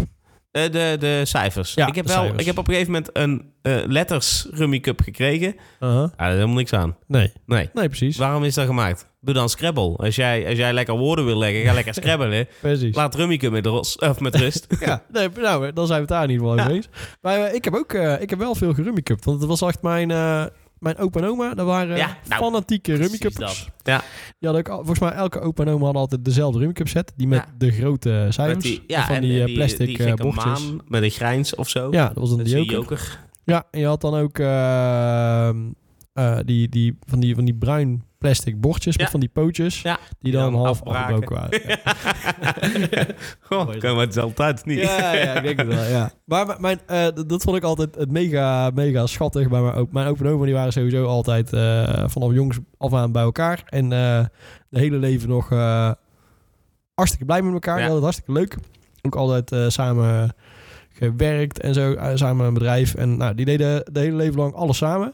Eh, de, de cijfers. Ja, ik, heb wel, cijfers. ik heb op een gegeven moment een eh, letters Rummy Cup gekregen. Uh-huh. Ah, daar is helemaal niks aan. Nee. Nee. nee, precies. Waarom is dat gemaakt? Doe dan Scrabble. Als jij, als jij lekker woorden wil leggen, ga lekker [LAUGHS] Scrabbelen. precies. Laat Rummy Cup met, ros, of met rust. [LAUGHS] Ja, nee, nou, dan zijn we het daar ieder geval over eens. Maar eh, ik heb ook ik heb wel veel gerummy cup. Want het was echt mijn, mijn opa en oma. Dat waren Ja, nou, fanatieke dat. Ja. Die hadden ook, al- volgens mij elke opa en oma hadden altijd dezelfde rummy cup set. Die met Ja. de grote cijfers. Die, ja, van en, die, en eh, plastic die eh, gekke bochtjes. maan met een grijns of zo. Ja, dat was een joker. joker. Ja, en je had dan ook eh, eh, die, die, van, die, van die bruin plastic bordjes met Ja. van die pootjes. Ja. Die dan, dan half afgebroken waren. [LAUGHS] Ja. [LAUGHS] Goh, kan maar uit, niet? Ja, ja, ik denk het wel, ja. Maar mijn, eh, dat vond ik altijd het mega, mega schattig bij mijn, mijn open oma. Die waren sowieso altijd eh, vanaf jongs af aan bij elkaar. En eh de hele leven nog hartstikke blij met elkaar. Ja. Het hartstikke leuk. Ook altijd samen gewerkt en zo. eh, samen een bedrijf. En nou, die deden de hele leven lang alles samen.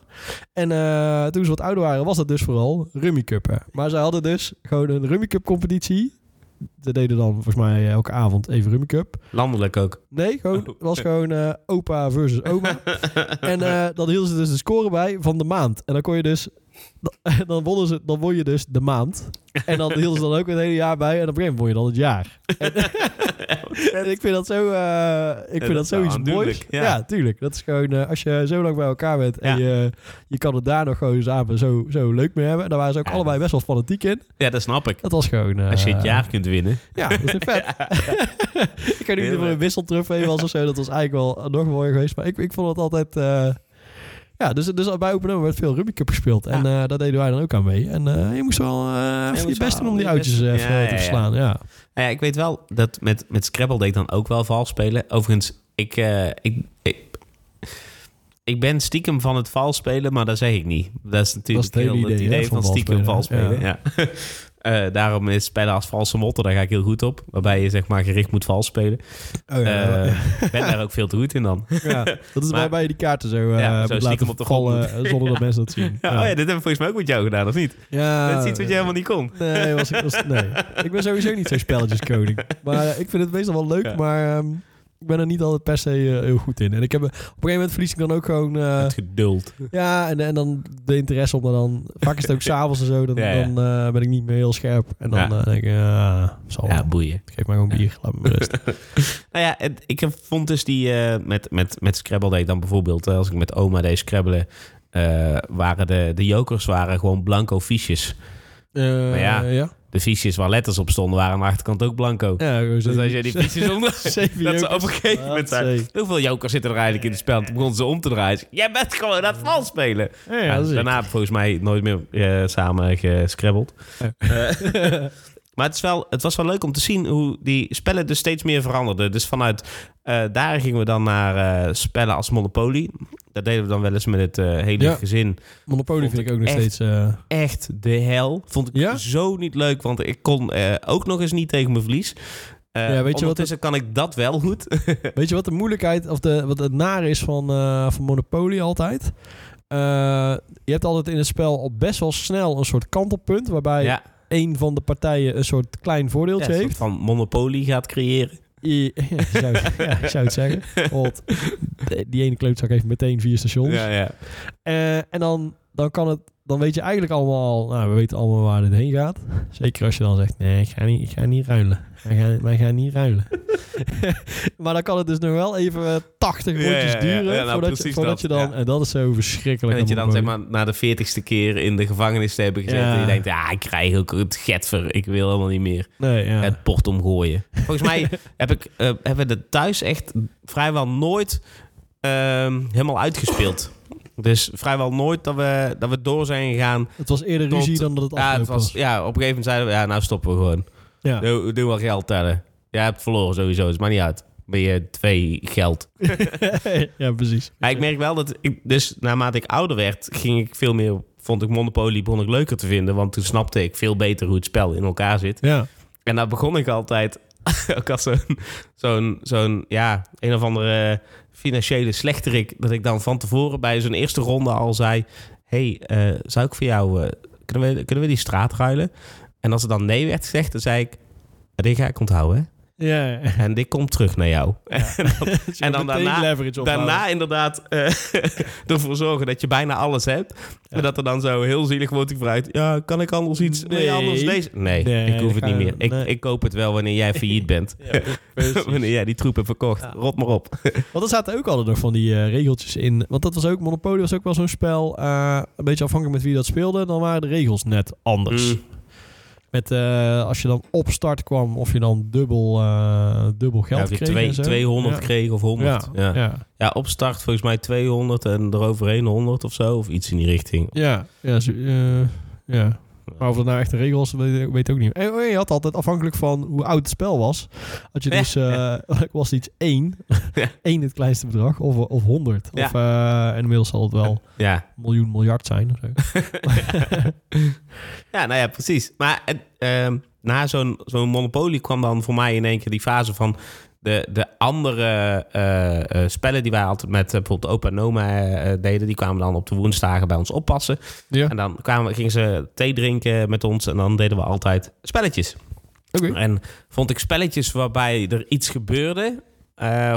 En eh, toen ze wat ouder waren, was dat dus vooral Rummy Cuppen. Maar ze hadden dus gewoon een Rummy Cup competitie. Ze deden dan volgens mij elke avond even Rummy Cup. Landelijk ook. Nee, gewoon, Oh. het was gewoon eh, opa versus oma. [LAUGHS] en eh, dan hielden ze dus de score bij van de maand. En dan kon je dus... [LAUGHS] Dan, wonnen ze, dan won je dus de maand. [LAUGHS] En dan hielden ze dan ook het hele jaar bij. En op een gegeven moment won je dan het jaar. [LAUGHS] En, [LAUGHS] en ik vind dat zo... eh, ik vind dat zoiets moois. Ja. ja. tuurlijk. Dat is gewoon... eh, als je zo lang bij elkaar bent... en Ja. je, je kan het daar nog gewoon samen zo, zo leuk mee hebben. En daar waren ze ook Ja, allebei best wel fanatiek in. Ja, dat snap ik. Dat was gewoon... eh, Als je het jaar kunt winnen. Ja, dat is vet. ik weet niet of er een wisseltrofee was of zo. Dat was eigenlijk wel nog mooier geweest. Maar ik, ik vond het altijd... ja, dus, dus bij Open werd veel Rubik's Cup gespeeld. En eh, daar deden wij dan ook aan mee. En eh, je moest wel even je moest best doen om die je best- ja, even te verslaan. Ja. Nou ja, ik weet wel dat met, met Scrabble deed ik dan ook wel vals spelen. Overigens, ik, ik, ik, ik ben stiekem van het vals spelen, maar dat zeg ik niet. Dat is natuurlijk Dat is het heel het idee, hè, idee van van stiekem vals spelen. Ja. Eh, daarom is spellen als valse motten, daar ga ik heel goed op. Waarbij je zeg maar gericht moet vals spelen. Oh ja, Eh, Ik ben daar ook veel te goed in dan. ja. Dat is [LAUGHS] maar- waarbij je die kaarten zo, Ja, zo laten op de vallen zonder dat mensen dat zien. [LAUGHS] Ja, Oh ja, dit hebben we volgens mij ook met jou gedaan, of niet? Ja, dat is iets wat je helemaal niet kon. [LAUGHS] Nee, was, ik- was, nee, ik ben sowieso niet zo'n spelletjeskoning. Maar ik vind het meestal wel leuk, maar ehm, ik ben er niet altijd per se eh, heel goed in. En ik heb, op een gegeven moment verlies ik dan ook gewoon... eh, Het geduld. ja, en, en dan de interesse om er dan... Vaak is het ook [LAUGHS] s'avonds en zo, dan, Ja, ja. dan eh, ben ik niet meer heel scherp. En dan Ja. denk ik, zal Ja, boeien. Geef mij gewoon bier, laat me rust. [LAUGHS] Nou ja, het- ik heb- vond dus die met, met, met Scrabble deed ik dan bijvoorbeeld, als ik met oma deed scrabbelen, waren de, de jokers waren gewoon blanco fiches. Maar ja. De fiches waar letters op stonden waren aan de achterkant ook blanco. Ja, Dus als je die [LAUGHS] fiches onder... [LAUGHS] dat ze op een gegeven moment zijn. Hoeveel jokers zitten er eigenlijk in het spel? Toen begonnen ze om te draaien. Jij bent gewoon aan het vals spelen. Ja, daarna volgens mij nooit meer eh, samen gescrabbeld. Ja. [LAUGHS] maar het, is wel, het was wel leuk om te zien hoe die spellen dus steeds meer veranderden. Dus vanuit eh, daar gingen we dan naar eh, spellen als Monopoly. Dat deden we dan wel eens met het eh, hele Ja. gezin. Monopoly Vond vind ik ook nog echt- steeds... Echt de hel. Vond ik Ja? zo niet leuk, want ik kon ook nog eens niet tegen mijn verlies. Ja, weet je wat ondertussen kan ik dat wel goed. [LAUGHS] Weet je wat de moeilijkheid of de, wat het nare is van, van Monopoly altijd? Je hebt altijd in het spel al best wel snel een soort kantelpunt waarbij ja, een van de partijen een soort klein ja, voordeeltje een soort heeft. van Monopoly gaat creëren. [LAUGHS] Ja, zou, ja, ik zou het zeggen. Want die ene kleuterzak heeft meteen vier stations. Ja, ja. Eh, en dan, dan kan het dan weet je eigenlijk allemaal, nou, we weten allemaal waar dit heen gaat. Zeker als je dan zegt, nee, ik ga niet, ik ga niet ruilen. Wij gaan, wij gaan niet ruilen. [LAUGHS] maar dan kan het dus nog wel even 80 Ja, rondjes ja, ja. duren Ja, nou, voordat, je, voordat dat, je dan, en dat is zo verschrikkelijk. En dat je dan zeg maar na de veertigste keer in de gevangenis te hebben gezeten. Ja. En je denkt, ja, ik krijg ook het getver. Ik wil helemaal niet meer Nee, het bord omgooien. Volgens mij [LAUGHS] heb ik, eh, hebben we het thuis echt vrijwel nooit ehm, helemaal uitgespeeld. Dus vrijwel nooit dat we, dat we door zijn gegaan. Het was eerder Tot- ruzie dan dat het Ja, het was, was. ja, op een gegeven moment zeiden we, ja, nou stoppen we gewoon. Ja. Doe, doe wel geld tellen. Jij hebt verloren sowieso, dus maakt niet uit. Ben je twee geld. [LAUGHS] ja, precies. Maar ik merk wel dat ik, dus naarmate ik ouder werd, ging ik veel meer, vond ik Monopoly begon ik leuker te vinden. Want toen snapte ik veel beter hoe het spel in elkaar zit. Ja. En daar begon ik altijd, [LAUGHS] ook als zo'n, zo'n, zo'n, ja, een of andere financiële slechterik, dat ik dan van tevoren bij zo'n eerste ronde al zei, hey, eh, zou ik voor jou, eh, kunnen, we, kunnen we die straat ruilen? En als er dan nee werd gezegd, dan zei ik, dit ga ik onthouden? Ja. En dit komt terug naar jou. [LAUGHS] En dan, [LAUGHS] en dan Meteen daarna, daarna inderdaad eh, [LAUGHS] ervoor zorgen dat je bijna alles hebt. En dat er dan zo heel zielig wordt gevraagd. Ja, kan ik anders iets? Nee, Nee. anders deze? Nee, Nee, ik hoef het niet meer. Ik, nee. ik koop het wel wanneer jij failliet bent. Wanneer jij die troep hebt verkocht. Rot maar op. Want er zaten ook altijd nog van die eh, regeltjes in. Want dat was ook, Monopoly was ook wel zo'n spel. eh, een beetje afhankelijk met wie dat speelde. Dan waren de regels net anders. Mm. Met eh, als je dan op start kwam, of je dan dubbel, eh, dubbel Ja, geld of je kreeg. twee, en zo. 200 ja. kreeg of 100. Ja, Ja. Ja. ja. op start volgens mij 200 en eroverheen 100 of zo. Of iets in die richting. Ja, ja, zo- eh, ja. Maar of dat nou echt een regel was, weet ik weet ik ook niet. En oh, je had altijd, afhankelijk van hoe oud het spel was, had je dus, eh, [LAUGHS] was iets één, [LAUGHS] Ja. één het kleinste bedrag, of, of 100. Ja. Of, eh, en inmiddels zal het wel Ja. miljoen, miljard zijn. Of zo. [LAUGHS] Ja, nou ja, precies. Maar ehm, na zo'n zo'n Monopoly kwam dan voor mij in één keer die fase van de, de andere eh, eh, spellen die wij altijd met eh, bijvoorbeeld opa en oma eh, deden. Die kwamen dan op de woensdagen bij ons oppassen. Ja. En dan kwamen, gingen ze thee drinken met ons en dan deden we altijd spelletjes. Oké. En vond ik spelletjes waarbij er iets gebeurde,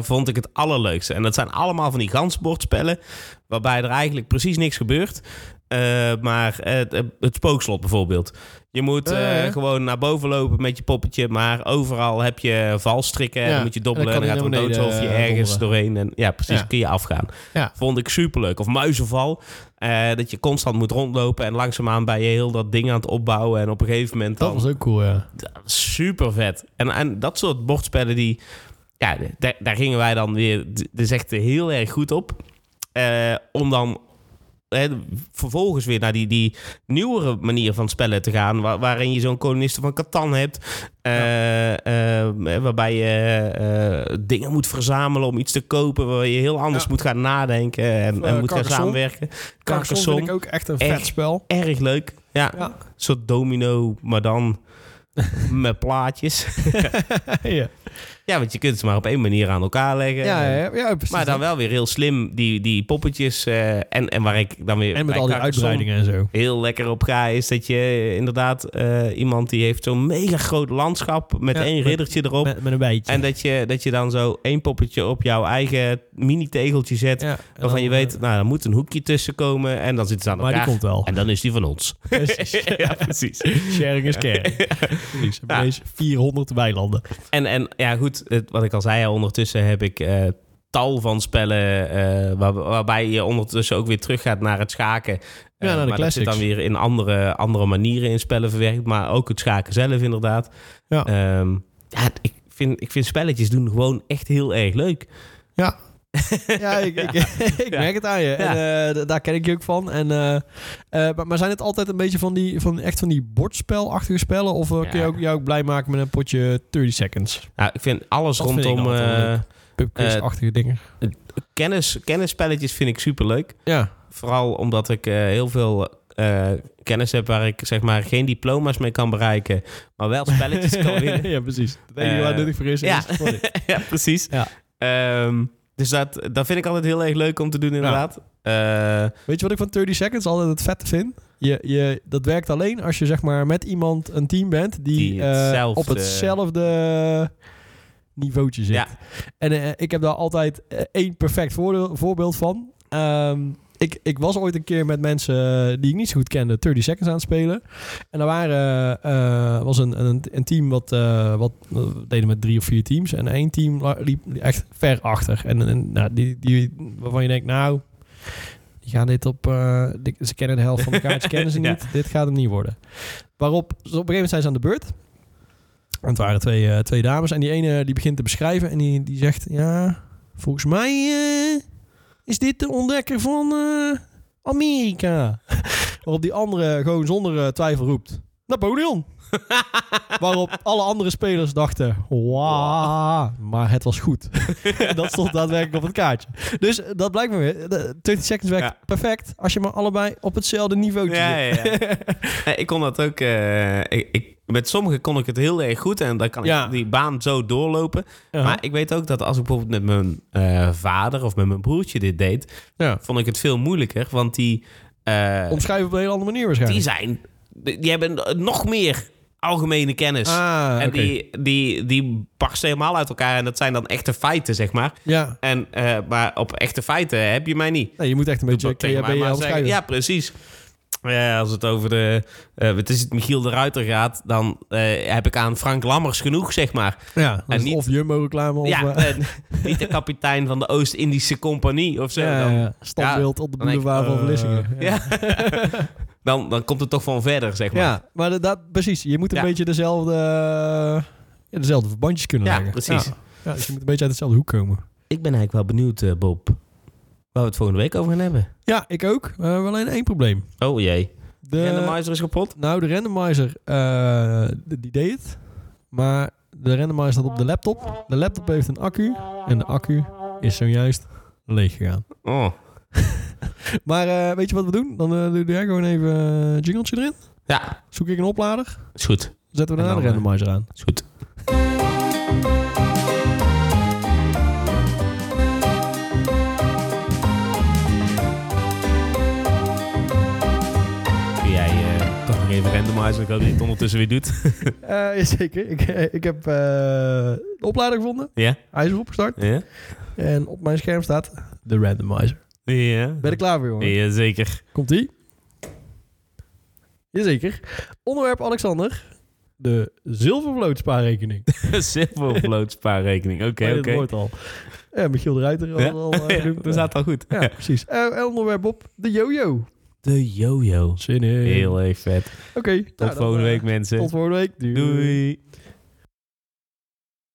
vond ik het allerleukste. En dat zijn allemaal van die gansbordspellen, waarbij er eigenlijk precies niks gebeurt. Eh, maar het, het spookslot bijvoorbeeld. Je moet eh, gewoon naar boven lopen met je poppetje, maar overal heb je valstrikken. En Ja, dan moet je dobbelen en dan gaat er je een doodshoofdje eh, ergens doorheen. En ja, precies, Ja. kun je afgaan. Ja. Vond ik superleuk. Of muizenval. eh, dat je constant moet rondlopen en langzaamaan ben je heel dat ding aan het opbouwen. En op een gegeven moment Dat dan was ook cool, ja. super vet. En, en dat soort bordspellen, die, ja, daar, daar gingen wij dan weer, dus echt heel erg goed op. Eh, om dan eh, vervolgens weer naar die, die nieuwere manier van spellen te gaan, waar- waarin je zo'n kolonisten van Catan hebt, eh, eh, waarbij je eh, dingen moet verzamelen om iets te kopen, waar je heel anders Ja. moet gaan nadenken en, en Eh, moet gaan samenwerken. Carcassonne vind ik ook echt een vet spel. erg leuk. Ja, Ja. een soort domino, maar dan [LAUGHS] met plaatjes. [LAUGHS] ja. Ja, want je kunt ze maar op één manier aan elkaar leggen. Ja, ja, ja, precies. Maar dan wel weer heel slim, die, die poppetjes. eh, en, en waar ik dan weer en met al die uitbreidingen en zo. heel lekker op ga, is dat je inderdaad eh, iemand die heeft zo'n mega groot landschap met Ja, één riddertje erop. Met, met een beetje. en dat je, dat je dan zo één poppetje op jouw eigen mini-tegeltje zet. ja, waarvan dan, je weet, eh, nou, er moet een hoekje tussen komen. En dan zitten ze aan maar die elkaar. komt wel. En dan is die van ons. [LAUGHS] Precies. [LAUGHS] ja, precies. Sharing is caring. [LAUGHS] Precies. Ja. deze 400 weilanden. En, en ja, goed, het, wat ik al zei, ondertussen heb ik eh, tal van spellen eh, waar, waarbij je ondertussen ook weer teruggaat naar het schaken. Eh, naar de maar dat zit dan weer in andere, andere manieren in spellen verwerkt, maar ook het schaken zelf inderdaad. Ja. Ehm, ja, ik vind, ik vind spelletjes doen gewoon echt heel erg leuk. Ja. [LAUGHS] Ja, ik, ik, [LAUGHS] ik Ja. merk het aan je. En, eh, daar ken ik je ook van. En, eh, eh, maar, zijn het altijd een beetje van die, van, echt van die bordspelachtige spellen? Of kun je Ja. ook, jou ook blij maken met een potje 30 seconds? Nou, ik vind alles Dat rondom. Pubquiz-achtige dingen. kennis, kennisspelletjes vind ik super leuk. Ja. Vooral omdat ik heel veel kennis heb waar ik zeg maar geen diploma's mee kan bereiken, maar wel spelletjes [LAUGHS] kan winnen. ja, preet Het enige Eh, waar nuttig voor is, ja. ja, precies. Ja. Ehm, dus dat, dat vind ik altijd heel erg leuk om te doen, inderdaad. Eh, Weet je wat ik van 30 Seconds altijd het vette vind? Je, je, dat werkt alleen als je zeg maar met iemand een team bent die, Die eh, hetzelfde- op hetzelfde niveautje zit. Ja. En eh, ik heb daar altijd één perfect voorbeeld van. Ehm, ik, ik was ooit een keer met mensen eh, die ik niet zo goed kende 30 Seconds aan het spelen. En daar waren, eh, was een, een, een team wat, eh, wat deden met drie of vier teams. En één team liep echt ver achter. En, en nou, die, die, waarvan je denkt, nou, die gaan dit op... eh, die- ze kennen de helft van de kaartjes, kennen ze [LAUGHS] Ja. niet. Dit gaat hem niet worden. Waarop, dus op een gegeven moment zijn ze aan de beurt. En het waren twee, eh, twee dames. En die ene die begint te beschrijven. En die, die zegt, ja, volgens mij eh, is dit de ontdekker van eh, Amerika. [LAUGHS] Waarop die andere gewoon zonder eh, twijfel roept, Napoleon. Waarop alle andere spelers dachten, wauw, maar het was goed. [LAUGHS] dat stond daadwerkelijk op het kaartje. Dus eh, dat blijkt me weer. De 30 seconds werkt Ja. perfect als je maar allebei op hetzelfde niveau Ja, zit. ja, ja. [LAUGHS] Eh, ik kon dat ook. eh, ik, ik, met sommigen kon ik het heel erg goed en dan kan Ja. ik die baan zo doorlopen. Ja. Maar ik weet ook dat als ik bijvoorbeeld met mijn eh, vader of met mijn broertje dit deed, Ja. vond ik het veel moeilijker. Want die, Omschrijven op een hele andere manier die waarschijnlijk. zijn, die die hebben nog meer algemene kennis. Ah, en die, die, die barsten helemaal uit elkaar en dat zijn dan echte feiten, zeg maar. Ja, En, eh, maar op echte feiten heb je mij niet. nee, je moet echt een beetje KHB. Ja, precies. Ja, als het over de, eh het is het Michiel de Ruiter gaat, dan eh, heb ik aan Frank Lammers genoeg, zeg maar. Ja, En niet- of Jumbo-reclame ja, eh, eh, [LAUGHS] niet de kapitein van de Oost-Indische Compagnie of zo. ja, dan, ja, standbeeld op de boulevard van eh, Vlissingen. Ja. [LAUGHS] dan, dan komt het toch van verder, zeg maar. Ja, maar dat, dat, precies. Je moet een Ja. beetje dezelfde, ja, dezelfde verbandjes kunnen Ja, leggen. precies. Ja. Ja, dus je moet een beetje uit hetzelfde hoek komen. Ik ben eigenlijk wel benieuwd, eh, Bob, waar we het volgende week over gaan hebben. Ja, ik ook. We hebben alleen één probleem. Oh jee, De, de randomizer is kapot? nou, de randomizer, eh, die deed het. Maar de randomizer staat op de laptop. De laptop heeft een accu. En de accu is zojuist leeg gegaan. Oh, [LAUGHS] Maar eh, weet je wat we doen? Dan eh, doe jij gewoon even een jingletje erin. ja, Zoek ik een oplader. is goed. Zetten we daarna de dan, eh, randomizer aan. Is goed. Kun jij toch nog even randomizen? Ik hoop dat je het ondertussen weer doet. [LAUGHS] Jazeker. Ik, ik heb de oplader gevonden. ja? Hij is opgestart. Ja? En op mijn scherm staat de randomizer. Ja. Ben je klaar voor, jongen? Ja, zeker. Komt-ie? Jazeker. Onderwerp Alexander. De zilvervloot spaarrekening. Silvervloot [LAUGHS] spaarrekening. Oké, oké. woord al. Ja, Michiel de Ruiter al, Ja. al eh, [LAUGHS] Ja, genoemd. dat staat al goed. Ja, precies. Eh, en onderwerp op de yo-yo. De yo-yo. Zin in. Heel erg vet. Oké. Tot nou, dan, volgende eh, week, mensen. Tot volgende week. Doei.